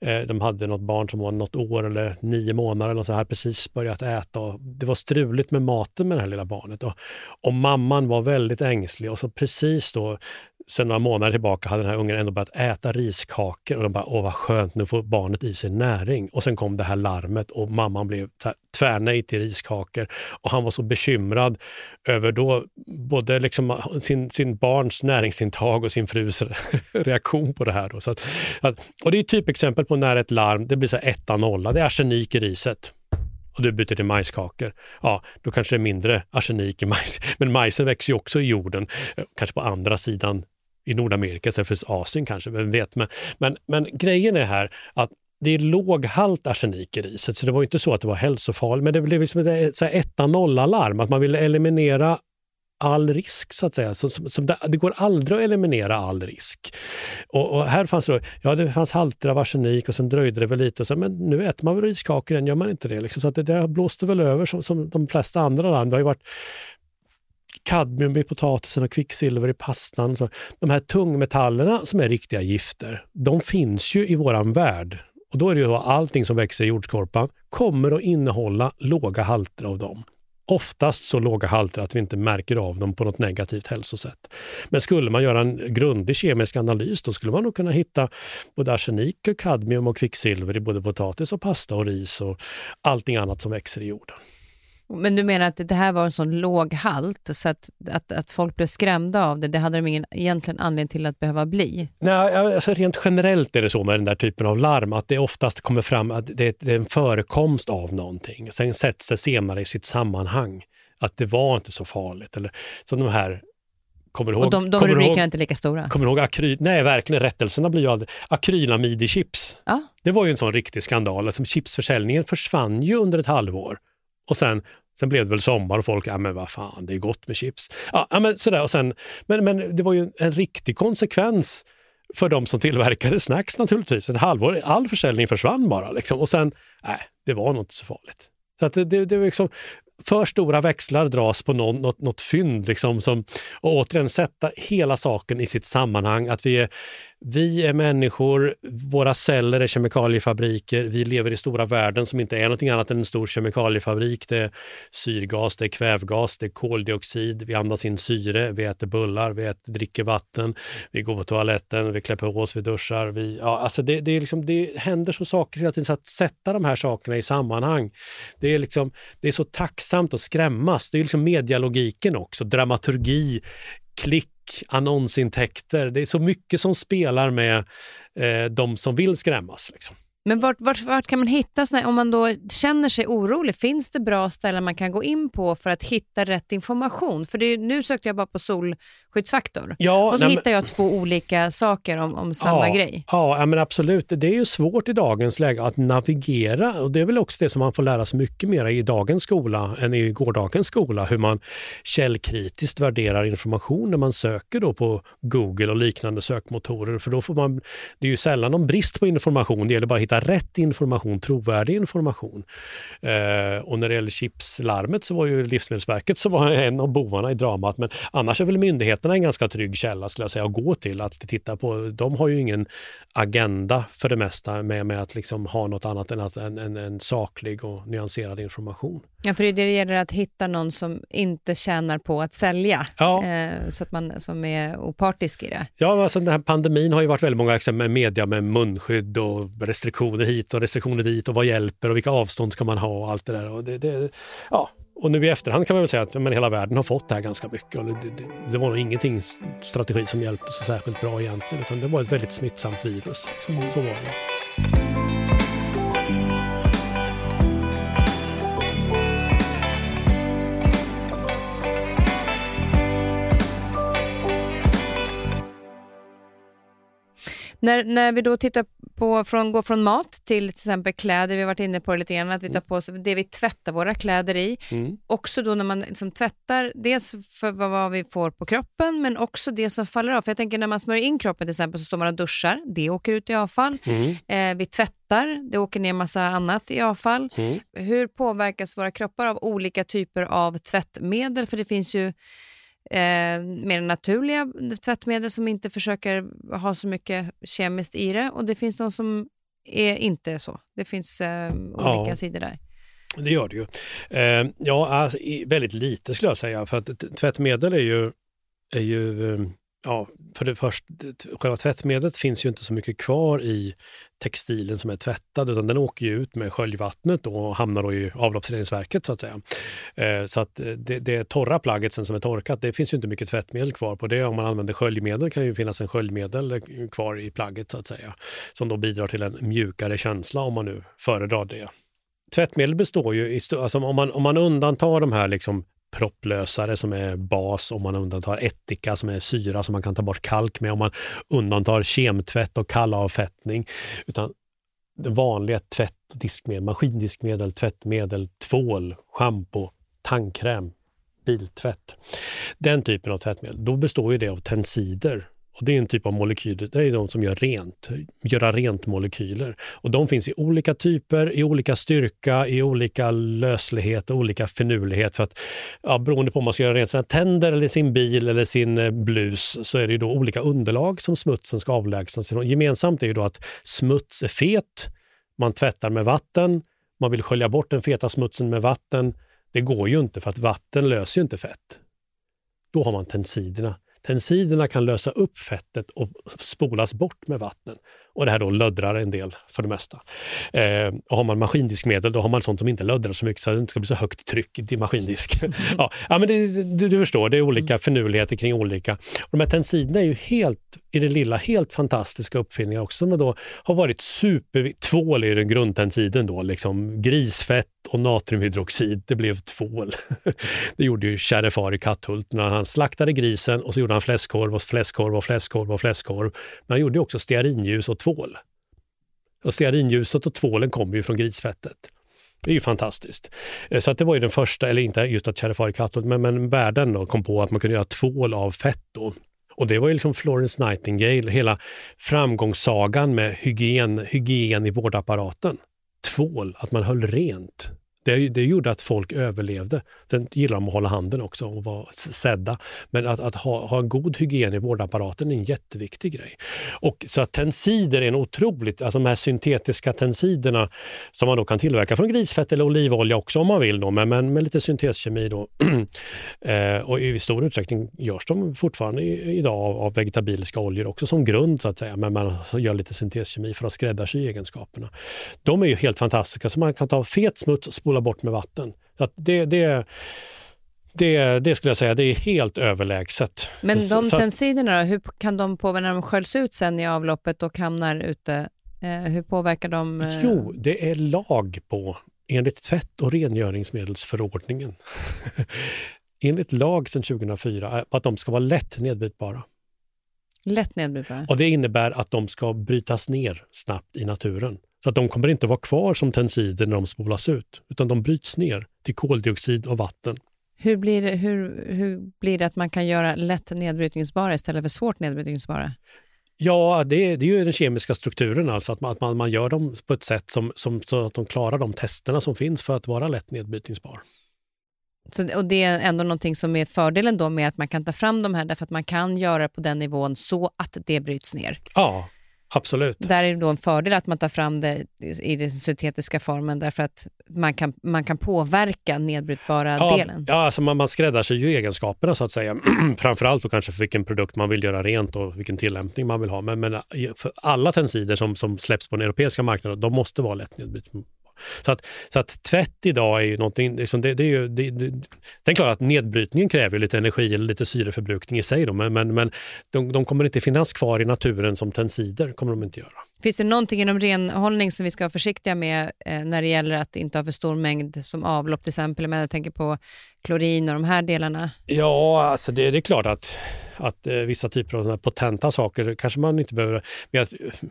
Eh, de hade något barn som var något år eller nio månader eller så här, precis börjat äta. Och det var struligt med maten med det här lilla barnet. Och, och mamman var väldigt ängslig och så precis då sen några månader tillbaka hade den här ungen ändå börjat äta riskakor och de bara, åh vad skönt, nu får barnet i sig näring. Och sen kom det här larmet och mamman blev tvärnej till riskakor. Och han var så bekymrad över då både liksom ah, sin, sin barns näringsintag och sin frus <laughs> reaktion på det här. Då. Så att, att, och det är ett typexempel på när ett larm, det blir så etta nolla, det är arsenik i riset. och du byter till majskakor, ja, då kanske det är mindre arsenik i majs. <laughs> Men majsen växer ju också i jorden, eh, kanske på andra sidan i Nordamerika istället för Asien kanske, vem vet. Men, men, men grejen är här att det är låg halt arsenik i riset, så det var inte så att det var hälsofarligt. Men det blev liksom ett etta-nolla-larm, att man ville eliminera all risk så att säga. Så, som, som det, det, går aldrig att eliminera all risk. Och, och, här fanns det, ja, det fanns halter av arsenik och sen dröjde det väl lite. Och så, men nu äter man väl riskakor igen, gör man inte det? Liksom. Så att det, det blåste väl över som, som de flesta andra larm. Det har ju varit kadmium i potatisen och kvicksilver i pastan. Så de här tungmetallerna som är riktiga gifter, de finns ju i våran värld. Och då är det ju allting som växer i jordskorpan kommer att innehålla låga halter av dem oftast så låga halter att vi inte märker av dem på något negativt hälsosätt. Men skulle man göra en grundlig kemisk analys då skulle man nog kunna hitta både arsenik, kadmium och kvicksilver i både potatis och pasta och ris och allting annat som växer i jorden. Men du menar att det här var en sån låg halt så att, att, att folk blev skrämda av det, det hade de ingen egentligen anledning till att behöva bli? Nej, alltså rent generellt är det så med den där typen av larm att det oftast kommer fram att det är en förekomst av någonting. Sen sätts det senare i sitt sammanhang att det var inte så farligt. Eller, som de här Kommer ihåg, och de, de rubrikerna är inte lika stora? Kommer ihåg akryl, nej verkligen, rättelserna blir ju aldrig... Akrylamid i chips. Ja. Det var ju en sån riktig skandal. Alltså, chipsförsäljningen försvann ju under ett halvår. Och sen, sen blev det väl sommar och folk, ja men vad fan, det är gott med chips. Ja, men sådär och sen, men, men det var ju en riktig konsekvens för de som tillverkade snacks naturligtvis. Ett halvår, all försäljning försvann bara liksom. och sen, nej, det var nog inte så farligt. Så att det, det, det var liksom, för stora växlar dras på någon, något, något fynd. Liksom, som, och återigen sätta hela saken i sitt sammanhang. Att vi är, vi är människor, våra celler är kemikaliefabriker, vi lever i stora världen som inte är någonting annat än en stor kemikaliefabrik. Det är syrgas, det är kvävgas, det är koldioxid, vi andas in syre, vi äter bullar, vi äter, dricker vatten, vi går på toaletten, vi klär på oss, vi duschar. Vi, ja, alltså det, det, är liksom, det händer så saker hela tiden, så att sätta de här sakerna i sammanhang, det är, liksom, det är så tacksamt att skrämmas. Det är liksom medialogiken också, dramaturgi, klick, annonsintäkter. Det är så mycket som spelar med eh, de som vill skrämmas. Liksom. Men vart, vart, vart, kan man hitta, såna, om man då känner sig orolig, finns det bra ställen man kan gå in på för att hitta rätt information? För det, nu sökte jag bara på solskyddsfaktor ja, och så nej, hittar jag två olika saker om, om samma ja, grej. Ja, men absolut. Det är ju svårt i dagens läge att navigera och det är väl också det som man får lära sig mycket mer i dagens skola än i gårdagens skola, hur man källkritiskt värderar information när man söker då på Google och liknande sökmotorer. För då får man, det är ju sällan någon brist på information, det gäller bara att hitta rätt information, trovärdig information. Eh, och när det gäller chipslarmet så var ju Livsmedelsverket som var en av bovarna i dramat. Men annars är väl myndigheterna en ganska trygg källa skulle jag säga att gå till att titta på. De har ju ingen agenda för det mesta med, med att liksom ha något annat än att, en, en, en saklig och nyanserad information. Ja, för det gäller att hitta någon som inte tjänar på att sälja, ja. eh, så att man som är opartisk i det. Ja, alltså den här pandemin har ju varit väldigt många exempel med media med munskydd och restriktioner hit och restriktioner dit och vad hjälper och vilka avstånd ska man ha och allt det där. Och, det, det, ja. och nu i efterhand kan man väl säga att men hela världen har fått det här ganska mycket. Och det, det, det var nog ingenting strategi som hjälpte så särskilt bra egentligen, utan det var ett väldigt smittsamt virus. Liksom. Så var det. När, när vi då tittar på, från, går från mat till till exempel kläder, vi har varit inne på det lite grann, att vi tar på oss det vi tvättar våra kläder i. Mm. Också då när man liksom tvättar, dels för vad vi får på kroppen, men också det som faller av. För jag tänker när man smörjer in kroppen till exempel så står man och duschar, det åker ut i avfall. Mm. Eh, vi tvättar, det åker ner massa annat i avfall. Mm. Hur påverkas våra kroppar av olika typer av tvättmedel? För det finns ju eh, mer naturliga tvättmedel som inte försöker ha så mycket kemiskt i det och det finns de som är inte så. Det finns eh, olika ja. sidor där. Det gör det ju. Eh, ja, alltså, väldigt lite skulle jag säga för att tvättmedel är ju, är ju eh, ja, för det första, själva tvättmedlet finns ju inte så mycket kvar i textilen som är tvättad, utan den åker ju ut med sköljvattnet och hamnar då i avloppsreningsverket så att säga. Eh, så att eh, det, det torra plagget sen som är torkat, det finns ju inte mycket tvättmedel kvar på det. Om man använder sköljmedel kan ju finnas en sköljmedel eh, kvar i plagget så att säga, som då bidrar till en mjukare känsla om man nu föredrar det. tvättmedel består ju, i, alltså om, man, om man undantar de här liksom propplösare som är bas, om man undantar ättika som är syra som man kan ta bort kalk med, om man undantar kemtvätt och kallavfettning. Utan vanliga tvätt, diskmedel, maskindiskmedel, tvättmedel, tvål, schampo, tandkräm, biltvätt. Den typen av tvättmedel, då består ju det av tensider och det är en typ av molekyler, det är de som gör rent, göra rent-molekyler. Och de finns i olika typer, i olika styrka, i olika löslighet och olika finurlighet. För att, ja, beroende på om man ska göra rent sina tänder, eller sin bil eller sin eh, blus så är det då olika underlag som smutsen ska avlägsnas ifrån. Gemensamt är ju då att smuts är fet, man tvättar med vatten, man vill skölja bort den feta smutsen med vatten. Det går ju inte för att vatten löser ju inte fett. Då har man tensiderna. Tensiderna kan lösa upp fettet och spolas bort med vatten. Och det här då löddrar en del för det mesta. Eh, och har man maskindiskmedel då har man sånt som inte löddrar så mycket så att det inte ska bli så högt tryck i disk. <laughs> ja, ja, men det, du, du, förstår, det är olika finurligheter kring olika. Och de här tensiderna är ju helt, i det lilla, helt fantastiska uppfinningar också som då har varit super... Tvål är den grundtensiden då, liksom grisfett och natriumhydroxid, det blev tvål. <laughs> det gjorde ju Kärre i Katthult när han slaktade grisen och så gjorde han fläskkorv och fläskkorv och fläskkorv och fläskkorv. Men han gjorde också stearinljus och tvål. Och stearinljuset och tvålen kommer ju från grisfettet. Det är ju fantastiskt. Eh, så att det var ju den första, eller inte just att Charifari Katto, men, men världen då kom på att man kunde göra tvål av fett. Då. Och det var ju liksom Florence Nightingale, hela framgångssagan med hygien, hygien i vårdapparaten. Tvål, att man höll rent. Det, det gjorde att folk överlevde. Sen gillar de att hålla handen också och vara sedda. Men att, att ha, ha en god hygien i vårdapparaten är en jätteviktig grej. Och så att tensider är en otroligt, alltså de här syntetiska tensiderna som man då kan tillverka från grisfett eller olivolja också om man vill, då, men, men med lite synteskemi. Då. <clears throat> eh, och i stor utsträckning görs de fortfarande idag av, av vegetabiliska oljor också som grund så att säga, men man gör lite synteskemi för att skräddarsy egenskaperna. De är ju helt fantastiska, så man kan ta fet smuts, spola bort med vatten. Så det, det, det, det skulle jag säga, det är helt överlägset. Men de så, tensiderna hur kan de påverka när de sköljs ut sen i avloppet och hamnar ute? Eh, hur påverkar de? Eh... Jo, det är lag på enligt tvätt och rengöringsmedelsförordningen. <laughs> enligt lag sedan 2004 att de ska vara lätt nedbrytbara. Lätt nedbrytbara? Och det innebär att de ska brytas ner snabbt i naturen. Så att de kommer inte vara kvar som tensider när de spolas ut, utan de bryts ner till koldioxid och vatten. Hur blir, det, hur, hur blir det att man kan göra lätt nedbrytningsbara istället för svårt nedbrytningsbara? Ja, det, det är ju den kemiska strukturen, alltså att man, att man, man gör dem på ett sätt som, som, så att de klarar de testerna som finns för att vara lätt nedbrytningsbar. Så, och Det är ändå någonting som är fördelen då med att man kan ta fram de här, därför att man kan göra på den nivån så att det bryts ner. Ja, Absolut. Där är det då en fördel att man tar fram det i den syntetiska formen därför att man kan, man kan påverka nedbrytbara ja, delen. Ja, alltså man, man skräddarsyr ju egenskaperna så att säga. <clears throat> Framförallt då kanske för vilken produkt man vill göra rent och vilken tillämpning man vill ha. Men, men för alla tensider som, som släpps på den europeiska marknaden, de måste vara lätt nedbrytbara så att, så att tvätt idag är ju någonting, liksom det, det, är ju, det, det, det är klart att nedbrytningen kräver lite energi eller lite syreförbrukning i sig, då, men, men, men de, de kommer inte finnas kvar i naturen som tensider. kommer de inte göra. Finns det någonting inom renhållning som vi ska vara försiktiga med eh, när det gäller att inte ha för stor mängd som avlopp till exempel? Men jag tänker på klorin och de här delarna. Ja, alltså det, det är klart att att eh, vissa typer av potenta saker kanske man inte behöver,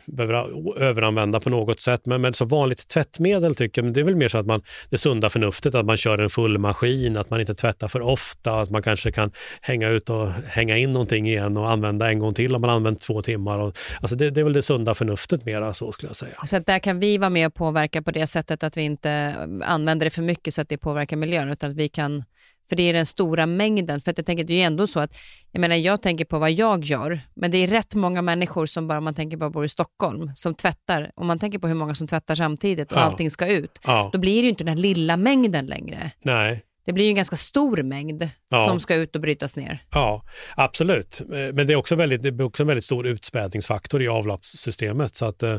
behöver överanvända på något sätt. Men, men så vanligt tvättmedel tycker jag, det är väl mer så att man, det sunda förnuftet, att man kör en full maskin, att man inte tvättar för ofta, att man kanske kan hänga ut och hänga in någonting igen och använda en gång till om man använt två timmar. Och, alltså det, det är väl det sunda förnuftet mera så skulle jag säga. Så att där kan vi vara med och påverka på det sättet att vi inte använder det för mycket så att det påverkar miljön, utan att vi kan för det är den stora mängden. För att jag tänker, det är ju ändå så att, jag menar jag tänker på vad jag gör, men det är rätt många människor som bara, man tänker bara bor i Stockholm, som tvättar. Om man tänker på hur många som tvättar samtidigt och ja. allting ska ut, ja. då blir det ju inte den här lilla mängden längre. Nej. Det blir ju en ganska stor mängd ja. som ska ut och brytas ner. Ja, absolut. Eh, men det är också, väldigt, det är också en väldigt stor utspädningsfaktor i avloppssystemet. Så, att, eh,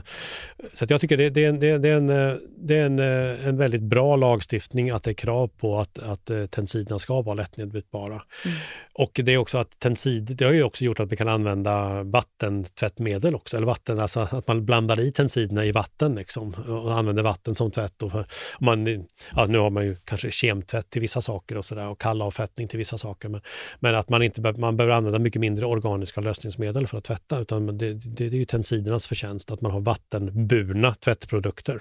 så att jag tycker det, det, det, det är, en, eh, det är en, en väldigt bra lagstiftning att det är krav på att, att tensiderna ska vara lättnedbrytbara. Mm. Och det är också att tensid, det har ju också gjort att vi kan använda vattentvättmedel också, eller vatten, alltså att man blandar i tensiderna i vatten liksom, och använder vatten som tvätt. Och, och man, ja, nu har man ju kanske kemtvätt till vissa saker och sådär och kallavfettning till vissa saker. Men, men att man, inte, man behöver använda mycket mindre organiska lösningsmedel för att tvätta. Utan det, det, det är ju tensidernas förtjänst att man har vattenburna tvättprodukter.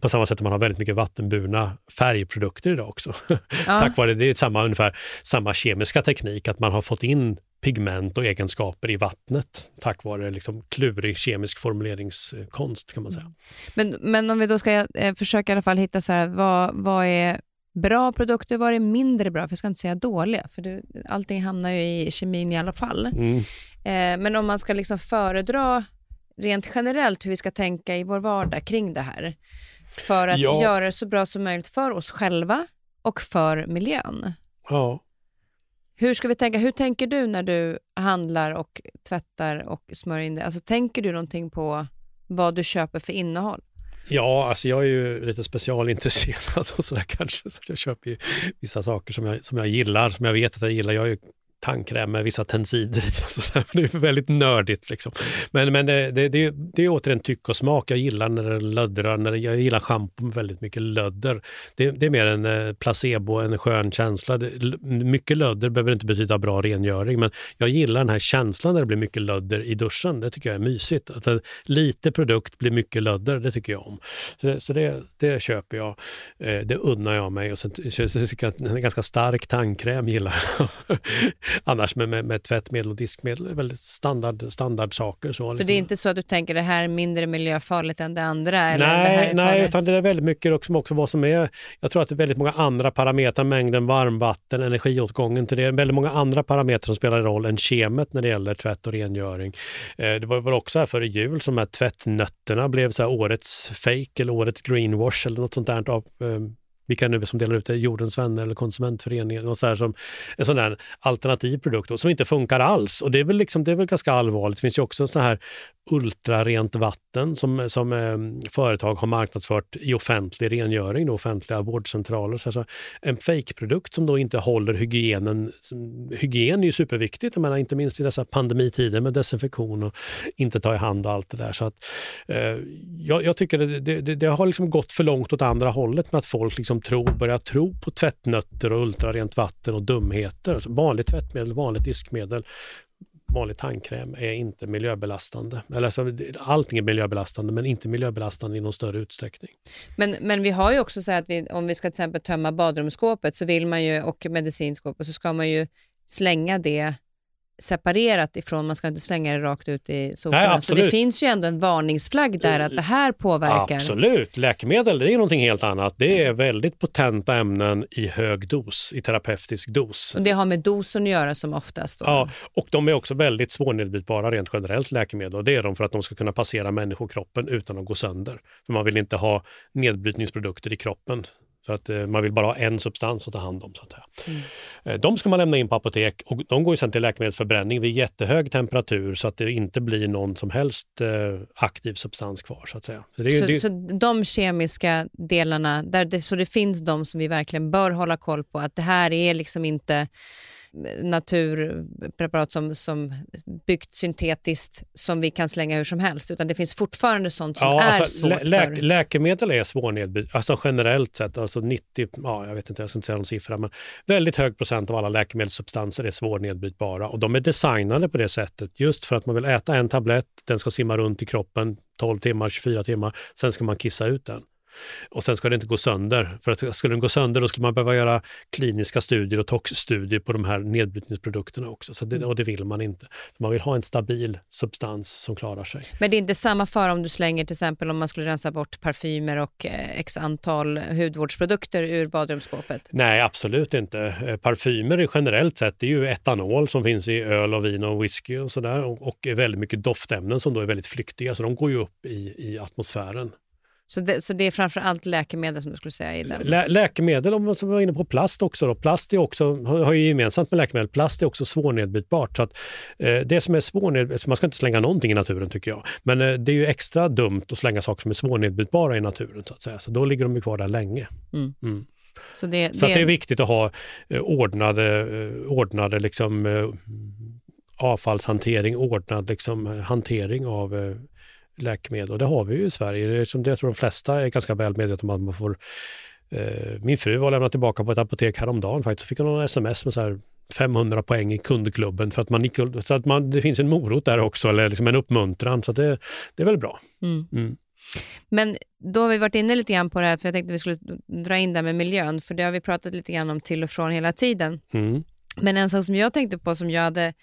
På samma sätt som man har väldigt mycket vattenburna färgprodukter idag också. Ja. <laughs> Tack vare det är samma, ungefär samma kemiska teknik, att man har fått in pigment och egenskaper i vattnet tack vare liksom klurig kemisk formuleringskonst kan man säga. Men, men om vi då ska eh, försöka i alla fall hitta så här, vad, vad är bra produkter, vad är mindre bra? För jag ska inte säga dåliga, för det, allting hamnar ju i kemin i alla fall. Mm. Eh, men om man ska liksom föredra rent generellt hur vi ska tänka i vår vardag kring det här för att ja. göra det så bra som möjligt för oss själva och för miljön. Ja. Hur ska vi tänka? Hur tänker du när du handlar och tvättar och smörjer in det? Alltså, tänker du någonting på vad du köper för innehåll? Ja, alltså jag är ju lite specialintresserad <laughs> och sådär kanske, så jag köper ju vissa saker som jag, som jag gillar, som jag vet att jag gillar. Jag är ju tandkräm med vissa tensider i. <laughs> Det är väldigt nördigt. Liksom. Men, men det, det, det, det är återigen tyck och smak. Jag gillar när det löddrar. När det, jag gillar schampo med väldigt mycket lödder. Det, det, är mer en eh, placebo, en skön känsla. mycket lödder behöver inte betyda bra rengöring, men jag gillar den här känslan när det blir mycket lödder i duschen. Det tycker jag är mysigt. Att eh, lite produkt blir mycket lödder, det tycker jag om. Så, så det, det köper jag. Eh, det unnar jag mig. Och sen tycker jag att en ganska stark tandkräm gillar jag. <laughs> annars med, med, med tvättmedel och diskmedel väldigt standard, standardsaker. Så, så liksom. det är inte så att du tänker det här är mindre miljöfarligt än det andra? Eller nej, det nej utan det är väldigt mycket också, också vad som är, jag tror att det är väldigt många andra parametrar, mängden varmvatten, energiåtgången till det, väldigt många andra parametrar som spelar roll än kemet när det gäller tvätt och rengöring. Eh, det var väl också här före jul som här tvättnötterna blev så årets fake eller årets greenwash eller något sånt där av eh, vilka nu som delar ut det, Jordens vänner eller Konsumentföreningen, och så här som en sån där alternativ produkt då, som inte funkar alls. Och det är väl, liksom, det är väl ganska allvarligt. Det finns ju också så här ultrarent vatten som, som eh, företag har marknadsfört i offentlig rengöring, då, offentliga vårdcentraler. Så, så en fejkprodukt som då inte håller hygienen. Hygien är ju superviktigt, jag menar, inte minst i dessa pandemitider med desinfektion och inte ta i hand och allt det där. Så att, eh, jag, jag, tycker det, det, det, har liksom gått för långt åt andra hållet med att folk liksom tror, börjar tro på tvättnötter och ultrarent vatten och dumheter. Alltså vanligt tvättmedel, vanligt diskmedel vanlig tandkräm är inte miljöbelastande. Eller alltså, allting är miljöbelastande men inte miljöbelastande i någon större utsträckning. Men, men vi har ju också så att vi, om vi ska till exempel tömma badrumsskåpet så vill man ju, och medicinskåpet så ska man ju slänga det separerat ifrån, man ska inte slänga det rakt ut i soporna. Så det finns ju ändå en varningsflagg där att det här påverkar. Absolut, läkemedel det är någonting helt annat. Det är väldigt potenta ämnen i hög dos, i terapeutisk dos. Och det har med dosen att göra som oftast? Då. Ja, och de är också väldigt svårnedbrytbara rent generellt läkemedel och det är de för att de ska kunna passera människokroppen utan att gå sönder. För man vill inte ha nedbrytningsprodukter i kroppen för att eh, man vill bara ha en substans att ta hand om. Så att säga. Mm. Eh, de ska man lämna in på apotek och de går sen till läkemedelsförbränning vid jättehög temperatur så att det inte blir någon som helst eh, aktiv substans kvar. Så att säga. Så, det, så, det, så de kemiska delarna, där det, så det finns de som vi verkligen bör hålla koll på, att det här är liksom inte naturpreparat som, som byggt syntetiskt som vi kan slänga hur som helst, utan det finns fortfarande sånt som ja, är alltså, svårt lä för... Läkemedel är svårnedbrytbara, alltså generellt sett, alltså 90, ja, jag vet inte, jag ska inte säga någon siffra, men väldigt hög procent av alla läkemedelssubstanser är svårnedbrytbara och de är designade på det sättet just för att man vill äta en tablett, den ska simma runt i kroppen 12 timmar, 24 timmar, sen ska man kissa ut den. Och sen ska det inte gå sönder. För att skulle den gå sönder då skulle man behöva göra kliniska studier och toxstudier på de här nedbrytningsprodukterna också. Så det, och det vill man inte. Man vill ha en stabil substans som klarar sig. Men det är inte samma fara om du slänger till exempel om man skulle rensa bort parfymer och eh, x antal hudvårdsprodukter ur badrumsskåpet? Nej, absolut inte. Eh, parfymer är generellt sett det är ju etanol som finns i öl och vin och whisky och sådär och, och väldigt mycket doftämnen som då är väldigt flyktiga så de går ju upp i, i atmosfären. Så det, så det är framför allt läkemedel som du skulle säga i den? Lä läkemedel, om man var inne på plast också. Då. Plast är också, har ju gemensamt med läkemedel, plast är också svårnedbrytbart. Så att, eh, det som är svårnedbrytbart, man ska inte slänga någonting i naturen tycker jag. Men eh, det är ju extra dumt att slänga saker som är svårnedbrytbara i naturen. Så att säga. Så då ligger de ju kvar där länge. Mm. Mm. Så, det, så det... det, är viktigt att ha eh, ordnade, eh, ordnade liksom, eh, avfallshantering, ordnad liksom, hantering av eh, läkemedel. Och det har vi ju i Sverige. Som det jag tror de flesta är ganska väl medvetna om att man får eh, min fru var lämnat tillbaka på ett apotek häromdagen faktiskt. Så fick hon en sms med så här 500 poäng i kundklubben för att man, så att man, det finns en morot där också, eller liksom en uppmuntran. Så det, det är väl bra. Mm. Mm. Men då har vi varit inne lite grann på det här, för jag tänkte vi skulle dra in det med miljön, för det har vi pratat lite grann om till och från hela tiden. Mm. Men en sak som jag tänkte på som jag hade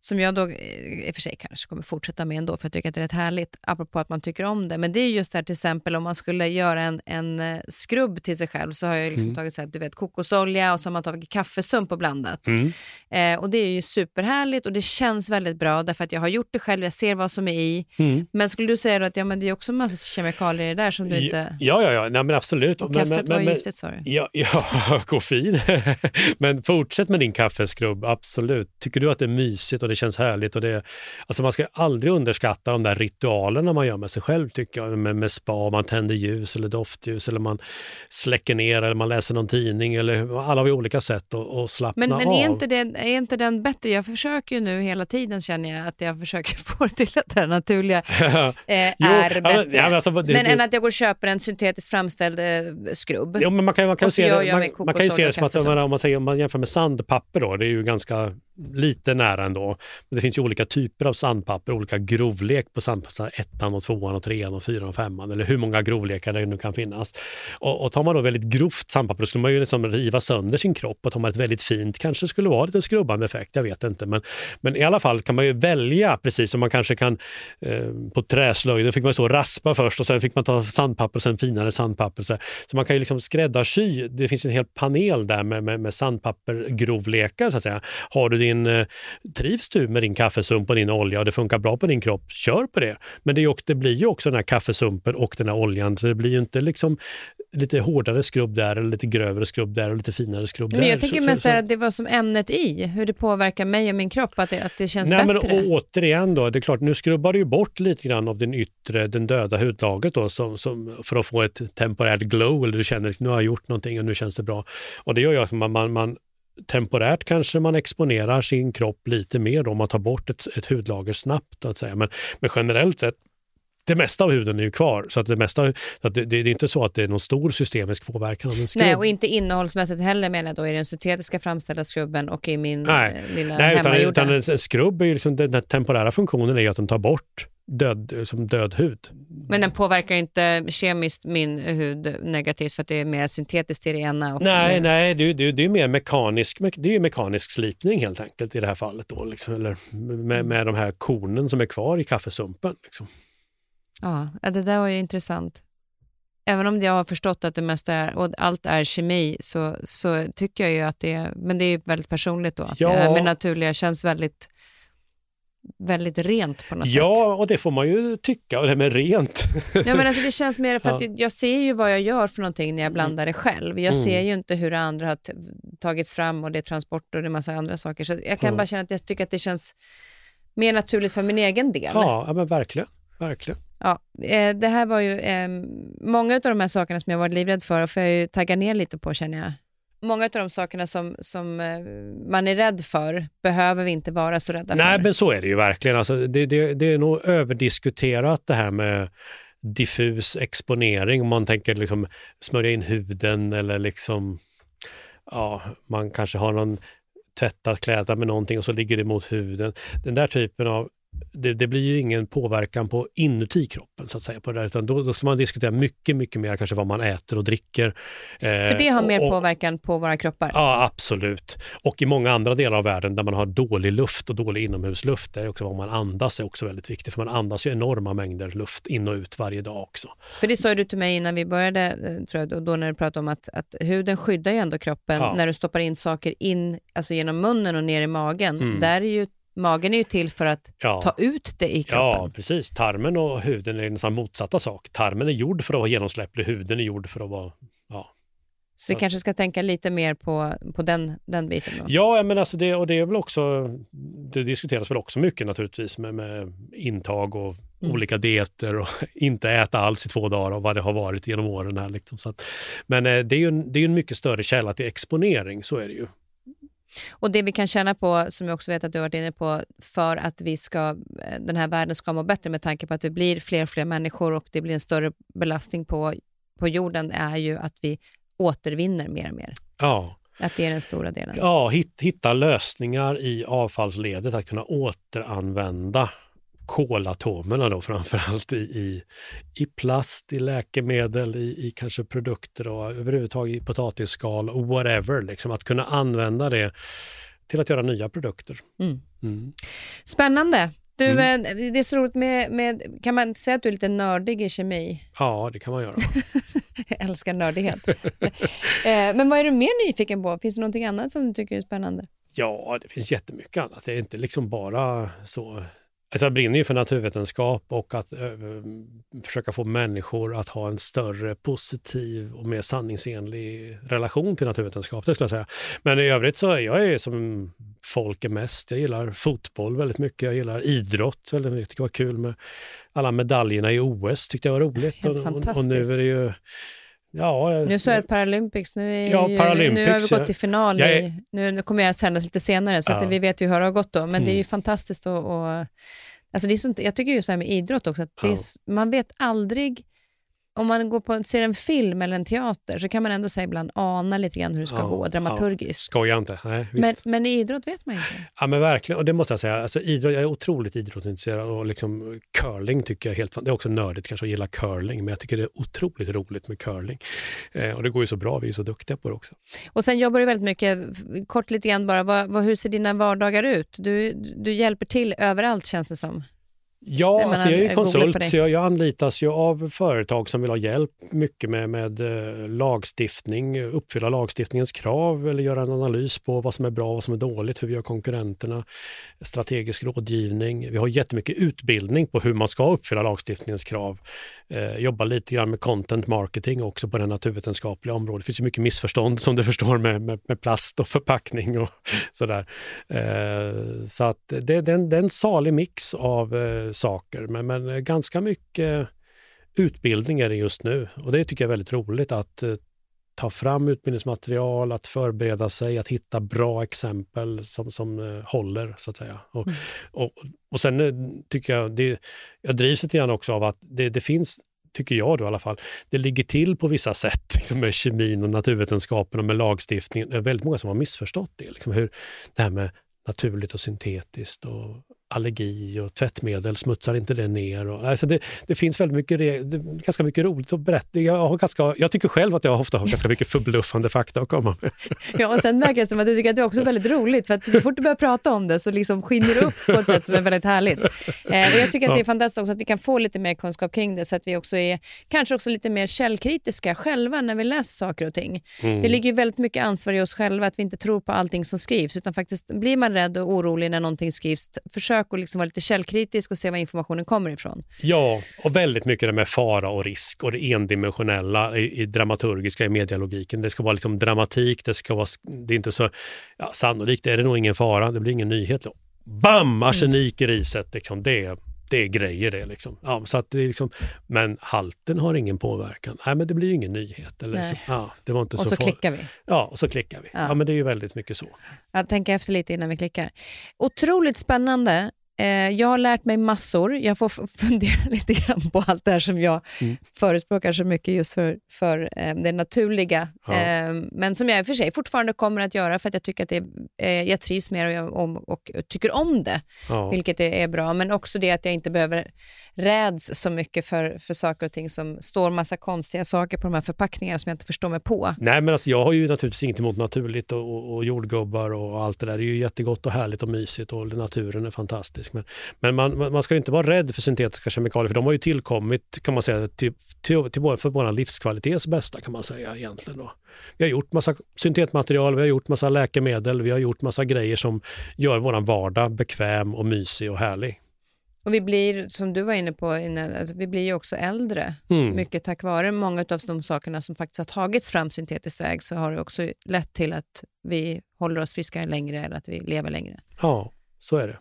som jag då eh, i och för sig kanske kommer fortsätta med ändå, för jag tycker att det är rätt härligt, apropå att man tycker om det. Men det är just det här till exempel om man skulle göra en, en eh, skrubb till sig själv så har jag liksom mm. tagit så här, du vet, kokosolja och så har man tagit kaffesump och blandat. Mm. Eh, och det är ju superhärligt och det känns väldigt bra därför att jag har gjort det själv, jag ser vad som är i. Mm. Men skulle du säga att ja, men det är också massa kemikalier i det där som du inte... Ja, ja, ja, Nej, men absolut. Och kaffet men, var men, giftigt sa du? Ja, <laughs> ja koffein. <laughs> men fortsätt med din kaffeskrubb, absolut. Tycker du att det är mysigt och det känns härligt. Och det, alltså man ska aldrig underskatta de där ritualerna man gör med sig själv, tycker jag. Med, med spa, man tänder ljus eller doftljus eller man släcker ner eller man läser någon tidning. Eller, alla har vi olika sätt att, att slappna men, men är av. Inte det, är inte den bättre? Jag försöker ju nu hela tiden känner jag att jag försöker <laughs> få det till att det naturliga <laughs> eh, jo, är bättre. Ja, men, alltså, det, men än att jag går och köper en syntetiskt framställd eh, skrubb. Jo, men man kan, man kan, se, det, man, man kan ju se det som att om man, om man, säger, om man jämför med sandpapper då, det är ju ganska lite nära ändå. Men det finns ju olika typer av sandpapper, olika grovlek på sandpapper, ettan och tvåan och trean och fyran och femman eller hur många grovlekar det nu kan finnas. Och, och tar man då väldigt grovt sandpapper då skulle man ju liksom riva sönder sin kropp och tar man ett väldigt fint kanske skulle vara lite skrubbande effekt, jag vet inte. Men, men i alla fall kan man ju välja precis som man kanske kan eh, på träslöjden fick man så raspa först och sen fick man ta sandpapper och sen finare sandpapper. Så, så man kan ju liksom skräddarsy, det finns en hel panel där med, med, med sandpappergrovlekar så att säga. Har du din, eh, trivs du med din kaffesump och din olja och det funkar bra på din kropp, kör på det. Men det, är, det blir ju också den här kaffesumpen och den här oljan, så det blir ju inte liksom lite hårdare skrubb där, eller lite grövre skrubb där och lite finare skrubb men där. Jag tänker mest att det var som ämnet i, hur det påverkar mig och min kropp, att det, att det känns Nej, bättre. Men, återigen då, det är klart, nu skrubbar du ju bort lite grann av den yttre, den döda hudlagret då, som, som, för att få ett temporärt glow, eller du känner att nu har jag gjort någonting och nu känns det bra. Och det gör ju att man, man, man temporärt kanske man exponerar sin kropp lite mer om man tar bort ett, ett hudlager snabbt. Att säga. Men, men generellt sett det mesta av huden är ju kvar. Så, att det, mesta, så att det, det, är inte så att det är någon stor systemisk påverkan av en skrubb. Nej, och inte innehållsmässigt heller menar jag då i den syntetiska framställda skrubben och i min Nej. Eh, lilla Nej, utan, hemmagjorda. utan en, en skrubb, är liksom, den, den temporära funktionen är att den tar bort död, som död hud. Men den påverkar inte kemiskt min hud negativt för att det är mer syntetiskt i det ena? Och nej, det... nej det, det, det är mer mekanisk, det är mekanisk slipning helt enkelt i det här fallet. Då, liksom, eller med, med de här kornen som är kvar i kaffesumpen. Liksom. Ja, det där var ju intressant. Även om jag har förstått att det mesta är, och allt är kemi, så, så tycker jag ju att det är, men det är väldigt personligt då, att ja. det här med naturliga känns väldigt väldigt rent på något ja, sätt. Ja, och det får man ju tycka, och det med rent. ja, men alltså det känns mer för att ja. jag ser ju vad jag gör för någonting när jag blandar det själv. Jag mm. ser ju inte hur det andra har tagits fram och det är transport och det är massa andra saker. Så jag kan ja. bara känna att jag tycker att det känns mer naturligt för min egen del. Ja, ja men verkligen. verkligen. Ja, eh, det här var ju, eh, många av de här sakerna som jag var livrädd för får jag ju tagga ner lite på känner jag. Många av de sakerna som, som eh, man är rädd för behöver vi inte vara så rädda för. Nej, men så är det ju verkligen. Alltså, det, det, det är nog överdiskuterat det här med diffus exponering. Om man tänker liksom smörja in huden eller liksom, ja, man kanske har någon tvättat kläder med någonting och så ligger det mot huden. Den där typen av det, det, blir ju ingen påverkan på inuti kroppen så att säga på det där, utan då, då ska man diskutera mycket, mycket mer kanske vad man äter och dricker. Eh, För det har mer och, påverkan på våra kroppar? Ja, absolut. Och i många andra delar av världen där man har dålig luft och dålig inomhusluft, där är också vad man andas är också väldigt viktigt, för man andas ju enorma mängder luft in och ut varje dag också. För det sa du till mig innan vi började, eh, tror jag, då när du pratade om att, att huden skyddar ju ändå kroppen ja. när du stoppar in saker in, alltså genom munnen och ner i magen. Mm. Där är ju magen är ju till för att Ja. ta ut det i Ja, kroppen. precis. Tarmen och huden är nästan motsatta sak. Tarmen är gjord för att vara genomsläpplig, huden är gjord för att vara... Ja, Så vi kanske ska tänka lite mer på, på den, den biten då. ja men alltså det, och det är väl också... Det diskuteras väl också mycket naturligtvis med, med intag och Mm. olika dieter och <laughs> inte äta alls i två dagar och vad det har varit genom åren. Här liksom. så att, men eh, det är ju en, det är en mycket större källa till exponering, så är det ju. Och det vi kan känna på, som jag också vet att du har varit inne på, för att vi ska, eh, den här världen ska må bättre med tanke på att det blir fler och fler människor och det blir en större belastning på, på jorden, är ju att vi återvinner mer och mer. Ja, Att det är den stora delen. ja hit, hitta lösningar i avfallsledet att kunna återanvända kolatomerna då framförallt i, i, i plast, i läkemedel, i, i kanske produkter och överhuvudtaget i potatisskal och whatever. Liksom, att kunna använda det till att göra nya produkter. Mm. Mm. Spännande. Du, Mm. eh, Det är så roligt med, med, kan man säga att du är lite nördig i kemi? Ja, det kan man göra. <laughs> Jag älskar nördighet. Eh, Men vad är du mer nyfiken på? Finns det någonting annat som du tycker är spännande? Ja, det finns jättemycket annat. Det är inte liksom bara så. Alltså jag brinner ju för naturvetenskap och att eh, försöka få människor att ha en större positiv och mer sanningsenlig relation till naturvetenskap. Det skulle jag säga. Men i övrigt så är jag ju som folk är mest. Jag gillar fotboll väldigt mycket. Jag gillar idrott väldigt mycket. Det var kul med alla medaljerna i OS. tyckte jag var roligt. Och, och, och nu är det ju... Ja, Nu så är det Paralympics. Nu, är Ja, ju, Paralympics, nu har vi gått till final. Jag är- I, nu, kommer jag sändas lite senare, så att Ja. vi vet ju hur det har gått då. Men det är ju Mm. fantastiskt. Och, alltså det är sånt, jag tycker ju så här med idrott också, att är, man vet aldrig om man går på, ser en film eller en teater så kan man ändå här ibland ana lite grann hur det ska Ja, gå dramaturgiskt. skoja inte. Nej, men, men i idrott vet man inte. Ja men verkligen, och det måste jag säga. Alltså, idrott, jag är otroligt idrottsintresserad och liksom, curling tycker jag helt fan- Det är också nördigt kanske att gilla curling, men jag tycker det är otroligt roligt med curling. Eh, och det går ju så bra, vi är så duktiga på det också. Och sen jobbar du väldigt mycket, kort lite grann bara, vad, vad, hur ser dina vardagar ut? Du, du hjälper till överallt känns det som. Ja, Jag alltså jag är ju på konsult så jag, jag anlitas ju av företag som vill ha hjälp mycket med, med eh, lagstiftning, uppfylla lagstiftningens krav eller göra en analys på vad som är bra och vad som är dåligt, hur vi gör konkurrenterna, strategisk rådgivning. Vi har jättemycket utbildning på hur man ska uppfylla lagstiftningens krav. Eh, jobbar lite grann med content marketing också på det naturvetenskapliga området. Det finns ju mycket missförstånd som du förstår med, med, med plast och förpackning och <laughs> sådär. Eh, så att det, det, är en, det är en salig mix av eh, saker, men, men ganska mycket utbildning är det just nu. Och det tycker jag är väldigt roligt att eh, ta fram utbildningsmaterial, att förbereda sig, att hitta bra exempel som, som eh, håller, så att säga. Och, Mm. och, och sen eh, tycker jag, det, jag drivs lite grann också av att det, det finns tycker jag då i alla fall, det ligger till på vissa sätt <laughs> liksom med kemin och naturvetenskapen och med lagstiftningen. Det är väldigt många som har missförstått det. Liksom hur det här med naturligt och syntetiskt och allergi och tvättmedel, smutsar inte det ner? Och, alltså det, det finns väldigt mycket, det är ganska mycket roligt att berätta. Jag, har ganska, jag tycker själv att jag ofta har ganska mycket förbluffande fakta att komma med. Ja, och sen verkar det som att du tycker att det är också väldigt roligt, för att så fort du börjar prata om det så liksom skiner det upp på ett sätt som är väldigt härligt. Eh, och jag tycker att det är fantastiskt också att vi kan få lite mer kunskap kring det, så att vi också är kanske också lite mer källkritiska själva när vi läser saker och ting. Mm. Det ligger ju väldigt mycket ansvar i oss själva att vi inte tror på allting som skrivs, utan faktiskt blir man rädd och orolig när någonting skrivs, t- försök att liksom vara lite källkritisk och se var informationen kommer ifrån. Ja, och väldigt mycket det med fara och risk och det endimensionella i, i dramaturgiska, i medialogiken. Det ska vara liksom dramatik, det ska vara, det är inte så, ja, sannolikt är det nog ingen fara, det blir ingen nyhet. Då. Bam! Arsenik i riset, liksom, det, det är grejer det. Liksom. Ja, så att det är liksom, men halten har ingen påverkan. Nej, men det blir ju ingen nyhet. Eller Nej. så, ja, det var inte Och så så klickar vi. Ja, och så klickar vi. Ja. Ja. men det är ju väldigt mycket så. Jag tänker efter lite innan vi klickar. Otroligt spännande. Eh, jag har lärt mig massor. Jag får <laughs> fundera lite grann på allt det här som jag Mm. förespråkar så mycket just för, för eh, det naturliga. Ja. Eh, men som jag i och för sig fortfarande kommer att göra för att jag tycker att det, jag trivs mer och, jag, om, och tycker om det, Ja. vilket är, är bra. Men också det att jag inte behöver räds så mycket för, för saker och ting som står massa konstiga saker på de här förpackningarna som jag inte förstår mig på. Nej, men alltså, jag har ju naturligtvis inget emot naturligt och, och, och jordgubbar och allt det där. Det är ju jättegott och härligt och mysigt och naturen är fantastisk. Syntetisk. Men, men man, man ska inte vara rädd för syntetiska kemikalier för de har ju tillkommit kan man säga till, till, till för vår livskvalitets bästa kan man säga egentligen. Då. Vi har gjort massa syntetmaterial, vi har gjort massa läkemedel, vi har gjort massa grejer som gör vår vardag bekväm och mysig och härlig. Och vi blir, som du var inne på, alltså vi blir ju också äldre. Mm. Mycket tack vare många av de sakerna som faktiskt har tagits fram syntetisk väg så har det också lett till att vi håller oss friskare längre eller att vi lever längre. Ja, så är det.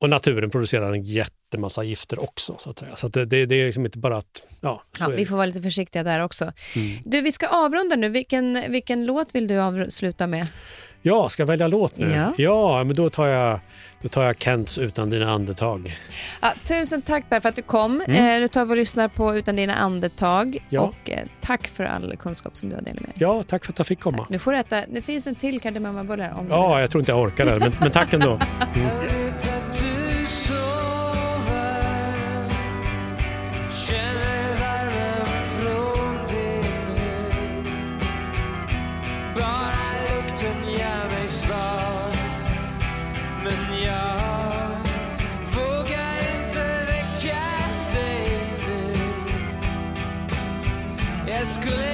Och naturen producerar en jättemassa gifter också. Så att säga. Så att det, det, det, är liksom inte bara att... Ja, ja vi får vara lite försiktiga där också. Mm. Du, vi ska avrunda nu. Vilken, vilken låt vill du avsluta med? Ja, ska jag välja låt nu? Ja, ja men då tar, jag, då tar jag Kents Utan dina andetag. Ja, tusen tack Per för att du kom. Mm. Eh, nu tar vi och lyssnar på Utan dina andetag. Ja. Och eh, tack för all kunskap som du har delat med dig. Ja, tack för att jag fick komma. Tack. Nu får du äta, det finns en till kardemummabulle här. ja, jag tror inte jag orkar det, men, men tack ändå. <laughs> Mm. It's good.